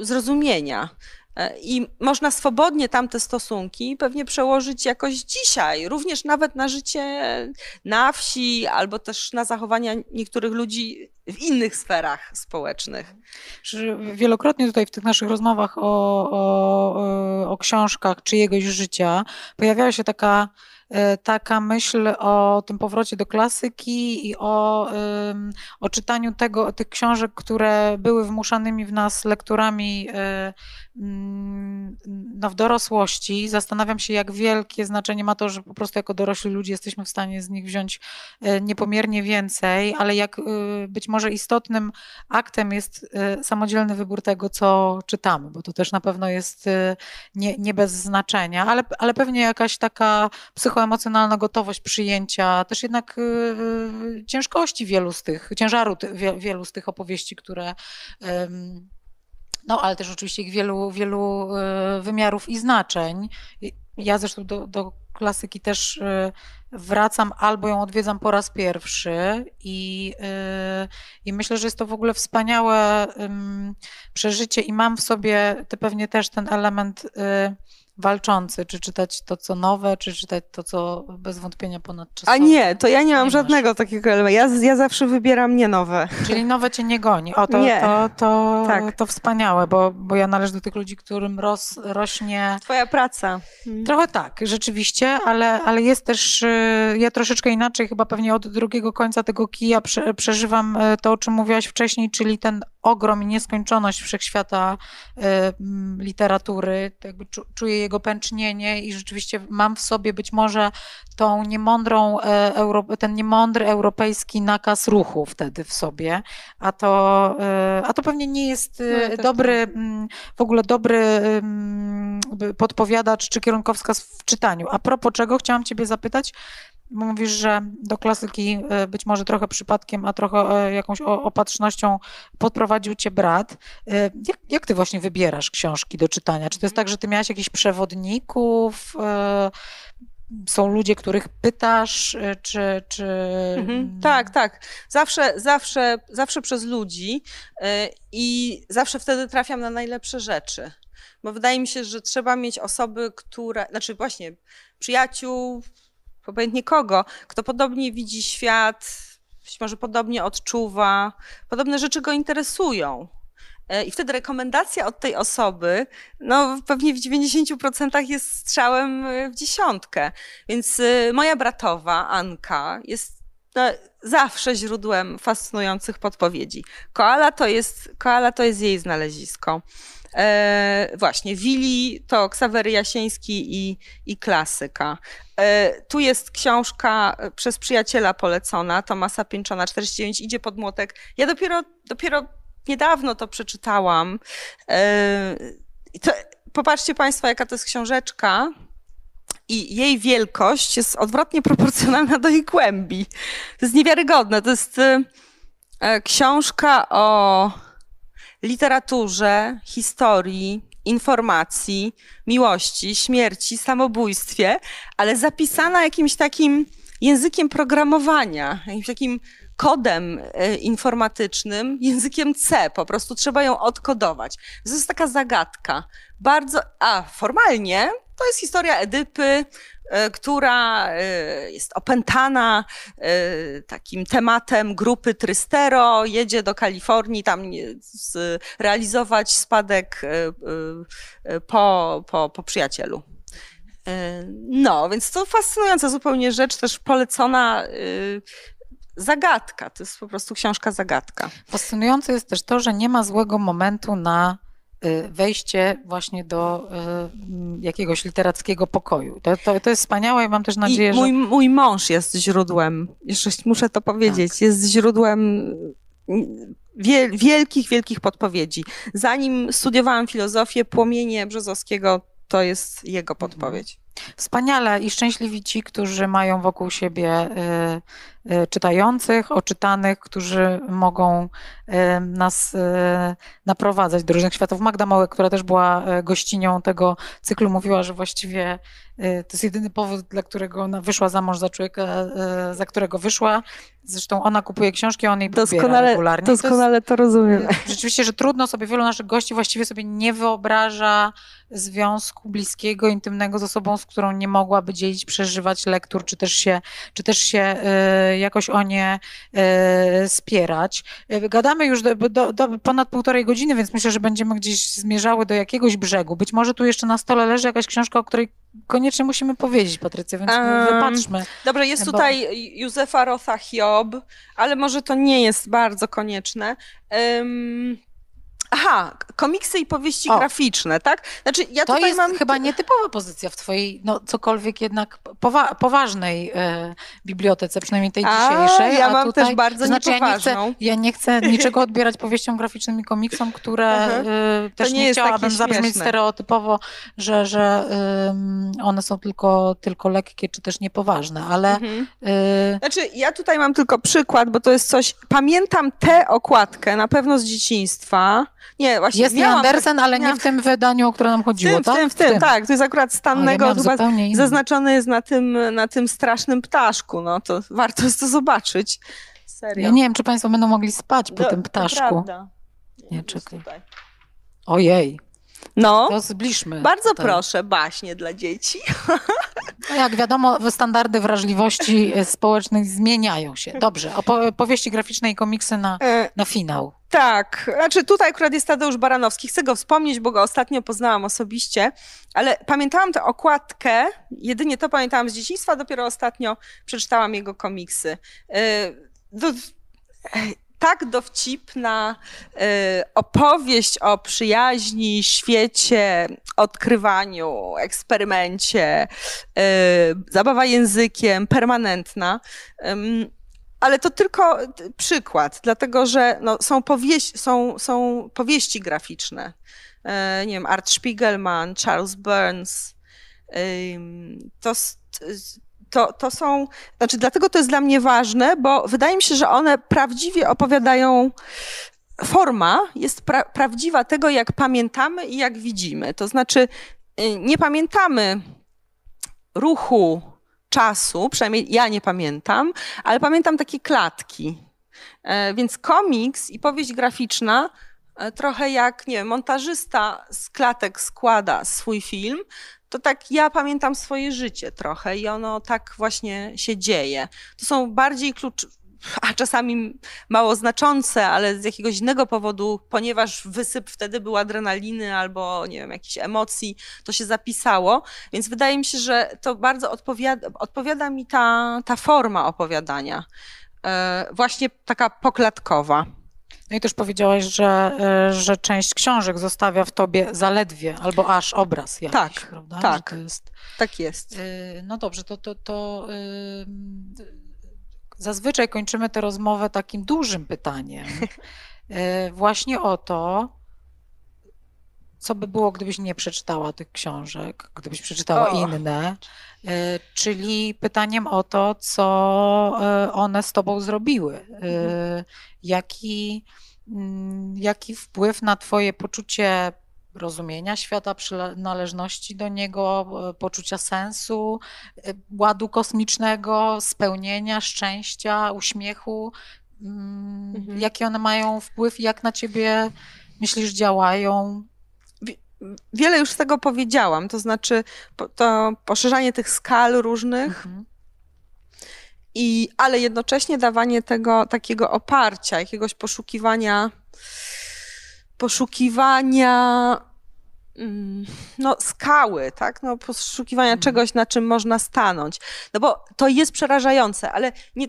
zrozumienia. E, I można swobodnie tamte stosunki pewnie przełożyć jakoś dzisiaj, również nawet na życie na wsi, albo też na zachowania niektórych ludzi w innych sferach społecznych. Wielokrotnie tutaj w tych naszych rozmowach o, o, o książkach czyjegoś życia pojawiała się taka taka myśl o tym powrocie do klasyki i o, o czytaniu tego, tych książek, które były wmuszanymi w nas lekturami e, mm, no, w dorosłości. Zastanawiam się, jak wielkie znaczenie ma to, że po prostu jako dorośli ludzie jesteśmy w stanie z nich wziąć e, niepomiernie więcej, ale jak być może istotnym aktem jest samodzielny wybór tego, co czytamy, bo to też na pewno jest nie, nie bez znaczenia, ale, ale pewnie jakaś taka psycho emocjonalna gotowość przyjęcia, też jednak y, y, ciężkości wielu z tych, ciężaru wielu z tych opowieści, które no ale też oczywiście ich wielu, wielu y, wymiarów i znaczeń. Ja zresztą do, do klasyki też wracam albo ją odwiedzam po raz pierwszy i, i myślę, że jest to w ogóle wspaniałe przeżycie i mam w sobie te pewnie też ten element walczący, czy czytać to, co nowe, czy czytać to, co bez wątpienia ponadczasowe. A nie, to ja nie mam nie żadnego masz. takiego elementu. Ja, ja zawsze wybieram nie nowe. Czyli nowe cię nie goni. O, to, nie. to, to, tak. to wspaniałe, bo, bo ja należę do tych ludzi, którym ros, rośnie... Twoja praca. Hmm. Trochę tak, rzeczywiście, ale, ale jest też, y, ja troszeczkę inaczej, chyba pewnie od drugiego końca tego kija prze, przeżywam y, to, o czym mówiłaś wcześniej, czyli ten ogrom i nieskończoność wszechświata y, literatury, jakby czuję jego pęcznienie i rzeczywiście mam w sobie być może tą niemądrą, e, ten niemądry europejski nakaz ruchu wtedy w sobie, a to, e, a to pewnie nie jest e, no, dobry, tak. w ogóle dobry podpowiadacz czy kierunkowskaz w czytaniu. A propos czego chciałam ciebie zapytać, Mówisz, że do klasyki e, być może trochę przypadkiem, a trochę e, jakąś opatrznością podprowadził cię brat. E, jak, jak ty właśnie wybierasz książki do czytania? Czy to jest tak, że ty miałaś jakichś przewodników? Są ludzie, których pytasz, czy. czy... Mhm, tak, tak. Zawsze, zawsze, zawsze przez ludzi i zawsze wtedy trafiam na najlepsze rzeczy. Bo wydaje mi się, że trzeba mieć osoby, które, znaczy właśnie przyjaciół, obojętnie kogo, kto podobnie widzi świat, być może podobnie odczuwa, podobne rzeczy go interesują. E, I wtedy rekomendacja od tej osoby, no pewnie w 90% jest strzałem e, w dziesiątkę. Więc e, moja bratowa, Anka, jest zawsze źródłem fascynujących podpowiedzi. Koala to jest, koala to jest jej znalezisko. E, właśnie, Wili to Ksawery Jasiński i, i klasyka. E, tu jest książka przez przyjaciela polecona, Tomasa Pięczona, 49, idzie pod młotek. Ja dopiero, dopiero niedawno to przeczytałam. E, to, popatrzcie Państwo, jaka to jest książeczka. I jej wielkość jest odwrotnie proporcjonalna do jej głębi. To jest niewiarygodne. To jest e, książka o literaturze, historii, informacji, miłości, śmierci, samobójstwie, ale zapisana jakimś takim językiem programowania, jakimś takim kodem e, informatycznym, językiem C. Po prostu trzeba ją odkodować. To jest taka zagadka. Bardzo, a formalnie to jest historia Edypy, e, która e, jest opętana takim tematem grupy Trystero, jedzie do Kalifornii tam realizować spadek po, po, po przyjacielu. No, więc to fascynująca zupełnie rzecz, też polecona zagadka. To jest po prostu książka zagadka. Fascynujące jest też to, że nie ma złego momentu na wejście właśnie do y, jakiegoś literackiego pokoju. To, to, to jest wspaniałe i mam też nadzieję, I mój, że... Mój mąż jest źródłem, jeszcze muszę to powiedzieć, tak. jest źródłem wielkich, wielkich podpowiedzi. Zanim studiowałam filozofię, Płomienie Brzozowskiego to jest jego mhm. podpowiedź. Wspaniale i szczęśliwi ci, którzy mają wokół siebie y, y, czytających, oczytanych, którzy mogą y, nas naprowadzać do różnych światów. Magda Małek, która też była gościnią tego cyklu, mówiła, że właściwie to jest jedyny powód, dla którego ona wyszła za mąż za człowieka, za którego wyszła. Zresztą ona kupuje książki, on jej doskonale, regularnie. Doskonale to, to rozumiem. Rzeczywiście, że trudno sobie, wielu naszych gości właściwie sobie nie wyobraża związku bliskiego, intymnego z osobą, z którą nie mogłaby dzielić, przeżywać lektur, czy też się, czy też się y, jakoś o nie y, spierać. Y, gadamy już do, do, do ponad półtorej godziny, więc myślę, że będziemy gdzieś zmierzały do jakiegoś brzegu. Być może tu jeszcze na stole leży jakaś książka, o której koniecznie musimy powiedzieć, Patrycja, więc um, wypatrzmy. Dobrze, jest bo... tutaj Józefa Rotha Hiob, ale może to nie jest bardzo konieczne. Um, Aha, komiksy i powieści o. graficzne, tak? Znaczy, ja to jest mam... chyba nietypowa pozycja w twojej, no cokolwiek jednak powa poważnej e, bibliotece, przynajmniej tej a, dzisiejszej. Ja a mam tutaj, też bardzo znaczy, niepoważną. Ja nie, chcę, ja nie chcę niczego odbierać powieściom graficznym i komiksom, które e, też nie, nie chciałabym zabrzmieć stereotypowo, że, że e, one są tylko, tylko lekkie, czy też niepoważne, ale... Mhm. E, znaczy, ja tutaj mam tylko przykład, bo to jest coś... Pamiętam tę okładkę, na pewno z dzieciństwa, nie, właśnie. Jest miałam, Andersen, ale miałam... nie w tym wydaniu, o które nam chodziło, w tym, tak? W tym, w tym, tak. To jest akurat Stannego, ja zaznaczony jest na tym, na tym strasznym ptaszku. No to warto jest to zobaczyć. Serio. Ja nie wiem, czy Państwo będą mogli spać po Do, tym ptaszku. Prawda. Nie, nie czekaj. Ojej. No, to zbliżmy. Bardzo tutaj. proszę, baśnie dla dzieci. No jak wiadomo, standardy wrażliwości społecznych zmieniają się. Dobrze, opowieści graficzne i komiksy na, e, na finał. Tak, znaczy tutaj akurat jest Tadeusz Baranowski. Chcę go wspomnieć, bo go ostatnio poznałam osobiście, ale pamiętałam tę okładkę, jedynie to pamiętałam z dzieciństwa, dopiero ostatnio przeczytałam jego komiksy. E, do, tak dowcipna e, opowieść o przyjaźni, świecie, odkrywaniu, eksperymencie, e, zabawa językiem, permanentna. Ale to tylko przykład, dlatego że no, są, powieści, są, są powieści graficzne. E, nie wiem, Art Spiegelman, Charles Burns. To, to, to są, znaczy dlatego to jest dla mnie ważne, bo wydaje mi się, że one prawdziwie opowiadają forma jest pra prawdziwa tego, jak pamiętamy i jak widzimy. To znaczy, y, nie pamiętamy ruchu czasu, przynajmniej ja nie pamiętam, ale pamiętam takie klatki. E, więc komiks i powieść graficzna e, trochę jak, nie wiem, montażysta z klatek składa swój film, to tak ja pamiętam swoje życie trochę i ono tak właśnie się dzieje. To są bardziej klucz, a czasami mało znaczące, ale z jakiegoś innego powodu, ponieważ wysyp wtedy był adrenaliny albo nie wiem, jakichś emocji, to się zapisało. Więc wydaje mi się, że to bardzo odpowiada, odpowiada mi ta, ta forma opowiadania. E, właśnie taka poklatkowa. No i też powiedziałaś, że, e, że część książek zostawia w tobie zaledwie albo aż obraz jakiś, tak, prawda? Tak, jest... tak jest. E, no dobrze, to, to, to zazwyczaj kończymy tę rozmowę takim dużym pytaniem. E, właśnie o to, co by było, gdybyś nie przeczytała tych książek, gdybyś przeczytała o. inne, e, czyli pytaniem o to, co e, one z tobą zrobiły. Mhm. Jaki, mm, jaki wpływ na twoje poczucie rozumienia świata, przynależności do niego, e, poczucia sensu, e, ładu kosmicznego, spełnienia, szczęścia, uśmiechu. Mm, Mhm. Jaki one mają wpływ i jak na ciebie myślisz działają? Wiele już z tego powiedziałam, to znaczy to poszerzanie tych skal różnych, Mhm. i, ale jednocześnie dawanie tego takiego oparcia, jakiegoś poszukiwania, poszukiwania mm, no, skały, tak? No, poszukiwania Mhm. czegoś, na czym można stanąć. No bo to jest przerażające, ale nie,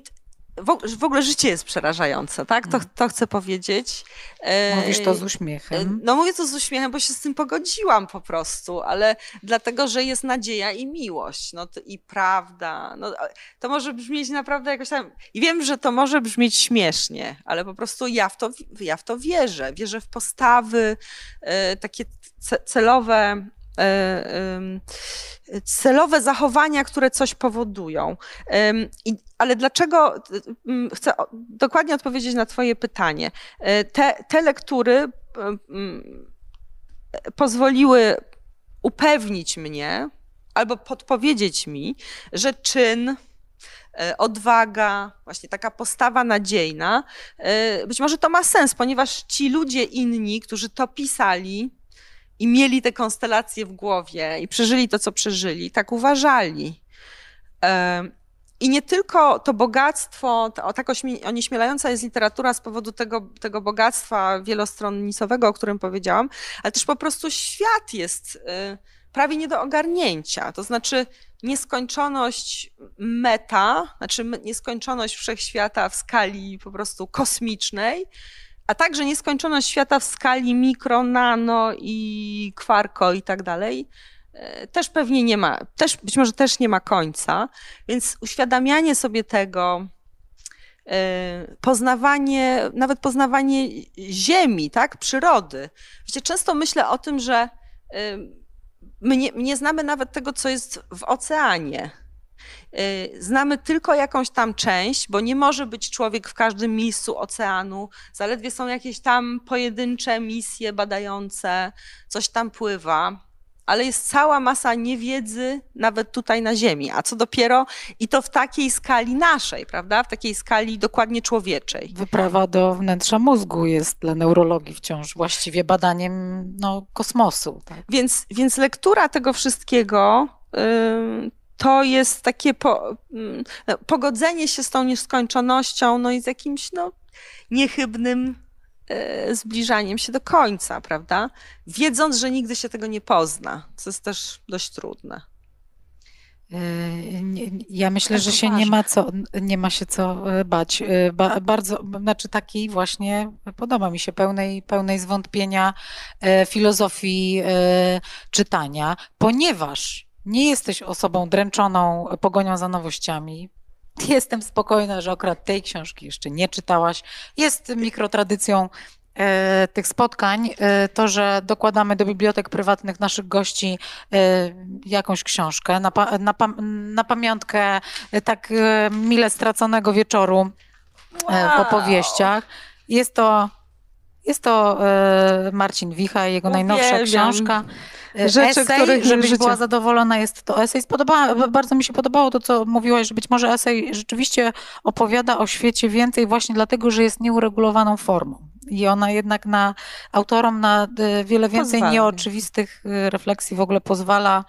w, og- w ogóle życie jest przerażające, tak? To, Mhm. to chcę powiedzieć. E, Mówisz to z e, uśmiechem. No mówię to z uśmiechem, bo się z tym pogodziłam po prostu, ale dlatego, że jest nadzieja i miłość, no to, i prawda. No, a- to może brzmieć naprawdę jakoś tam... I wiem, że to może brzmieć śmiesznie, ale po prostu ja w to, ja w to wierzę. Wierzę w postawy e, takie ce, celowe, e, celowe zachowania, które coś powodują. Ale dlaczego, chcę dokładnie odpowiedzieć na Twoje pytanie. E, Te, te lektury pozwoliły upewnić mnie albo podpowiedzieć mi, że czyn, e, odwaga, właśnie taka postawa nadziejna, e, być może to ma sens, ponieważ ci ludzie inni, którzy to pisali i mieli te konstelacje w głowie i przeżyli to, co przeżyli, tak uważali. I nie tylko to bogactwo, to, tak onieśmielająca jest literatura z powodu tego, tego bogactwa wielostronnicowego, o którym powiedziałam, ale też po prostu świat jest y, prawie nie do ogarnięcia. To znaczy nieskończoność meta, znaczy nieskończoność wszechświata w skali po prostu kosmicznej, a także nieskończoność świata w skali mikro, nano i kwarko i tak dalej, e, też pewnie nie ma, też, być może też nie ma końca, więc uświadamianie sobie tego, e, poznawanie, nawet poznawanie ziemi, tak, przyrody. Wiecie, często myślę o tym, że e, my nie, nie znamy nawet tego, co jest w oceanie. E, Znamy tylko jakąś tam część, bo nie może być człowiek w każdym miejscu oceanu. Zaledwie są jakieś tam pojedyncze misje badające, coś tam pływa, ale jest cała masa niewiedzy nawet tutaj na Ziemi. A co dopiero i to w takiej skali naszej, prawda? W takiej skali dokładnie człowieczej. Wyprawa do wnętrza mózgu jest dla neurologii wciąż właściwie badaniem no, kosmosu. Tak? Więc, więc lektura tego wszystkiego ym, to jest takie po, ym, no, pogodzenie się z tą nieskończonością, no i z jakimś no, niechybnym e, zbliżaniem się do końca, prawda? Wiedząc, że nigdy się tego nie pozna, co jest też dość trudne. Nie- Ja myślę, że się nie ma, co, nie ma się co e, bać. Ba, bardzo, znaczy takiej właśnie, podoba mi się, pełnej, pełnej zwątpienia e, filozofii e, czytania, ponieważ nie jesteś osobą dręczoną pogonią za nowościami. Jestem spokojna, że akurat tej książki jeszcze nie czytałaś. Jest mikrotradycją e, tych spotkań e, to, że dokładamy do bibliotek prywatnych naszych gości e, jakąś książkę na, pa, na, na pamiątkę tak mile straconego wieczoru po Wow. powieściach. Jest to, jest to e, Marcin Wicha, jego najnowsza Uwielbiam. książka. E, Rzeczy, esej, których żebyś życie- była zadowolona, jest to esej. Spodoba, bardzo mi się podobało to, co mówiłaś, że być może esej rzeczywiście opowiada o świecie więcej właśnie dlatego, że jest nieuregulowaną formą. I ona jednak na autorom na e, wiele więcej Pozwala. nieoczywistych refleksji w ogóle pozwala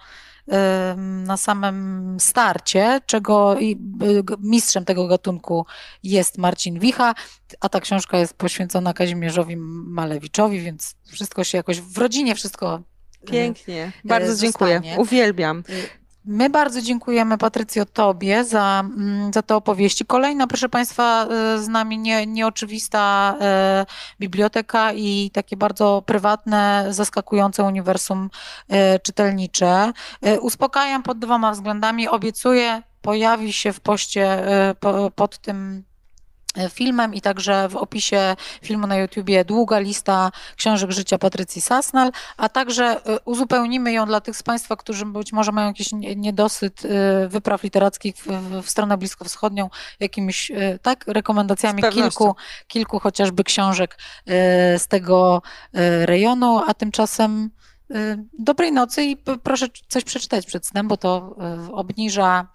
na samym starcie, czego g- mistrzem tego gatunku jest Marcin Wicha, a ta książka jest poświęcona Kazimierzowi Malewiczowi, więc wszystko się jakoś w rodzinie wszystko e, Pięknie. Bardzo dziękuję. zostanie. Uwielbiam. My bardzo dziękujemy, Patrycjo, Tobie za, mm, za te opowieści. Kolejna, proszę Państwa, e, z nami nie, nieoczywista e, biblioteka i takie bardzo prywatne, zaskakujące uniwersum e, czytelnicze. Uspokajam pod dwoma względami. Obiecuję, pojawi się w poście po, pod tym filmem i także w opisie filmu na YouTubie długa lista książek życia Patrycji Sasnal, a także uzupełnimy ją dla tych z Państwa, którzy być może mają jakiś niedosyt wypraw literackich w, w stronę bliskowschodnią, jakimiś tak, rekomendacjami kilku, kilku chociażby książek z tego rejonu, a tymczasem dobrej nocy i proszę coś przeczytać przed snem, bo to obniża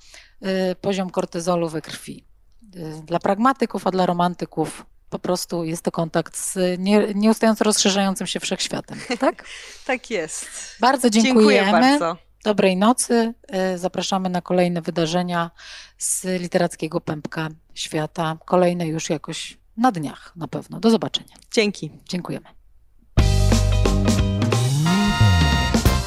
poziom kortyzolu we krwi. Y, dla pragmatyków, a dla romantyków po prostu jest to kontakt z nie, nieustająco rozszerzającym się wszechświatem, tak? tak jest. Bardzo dziękujemy. Dziękuję bardzo. Dobrej nocy. Y, zapraszamy na kolejne wydarzenia z literackiego pępka świata. Kolejne już jakoś na dniach na pewno. Do zobaczenia. Dzięki. Dziękujemy.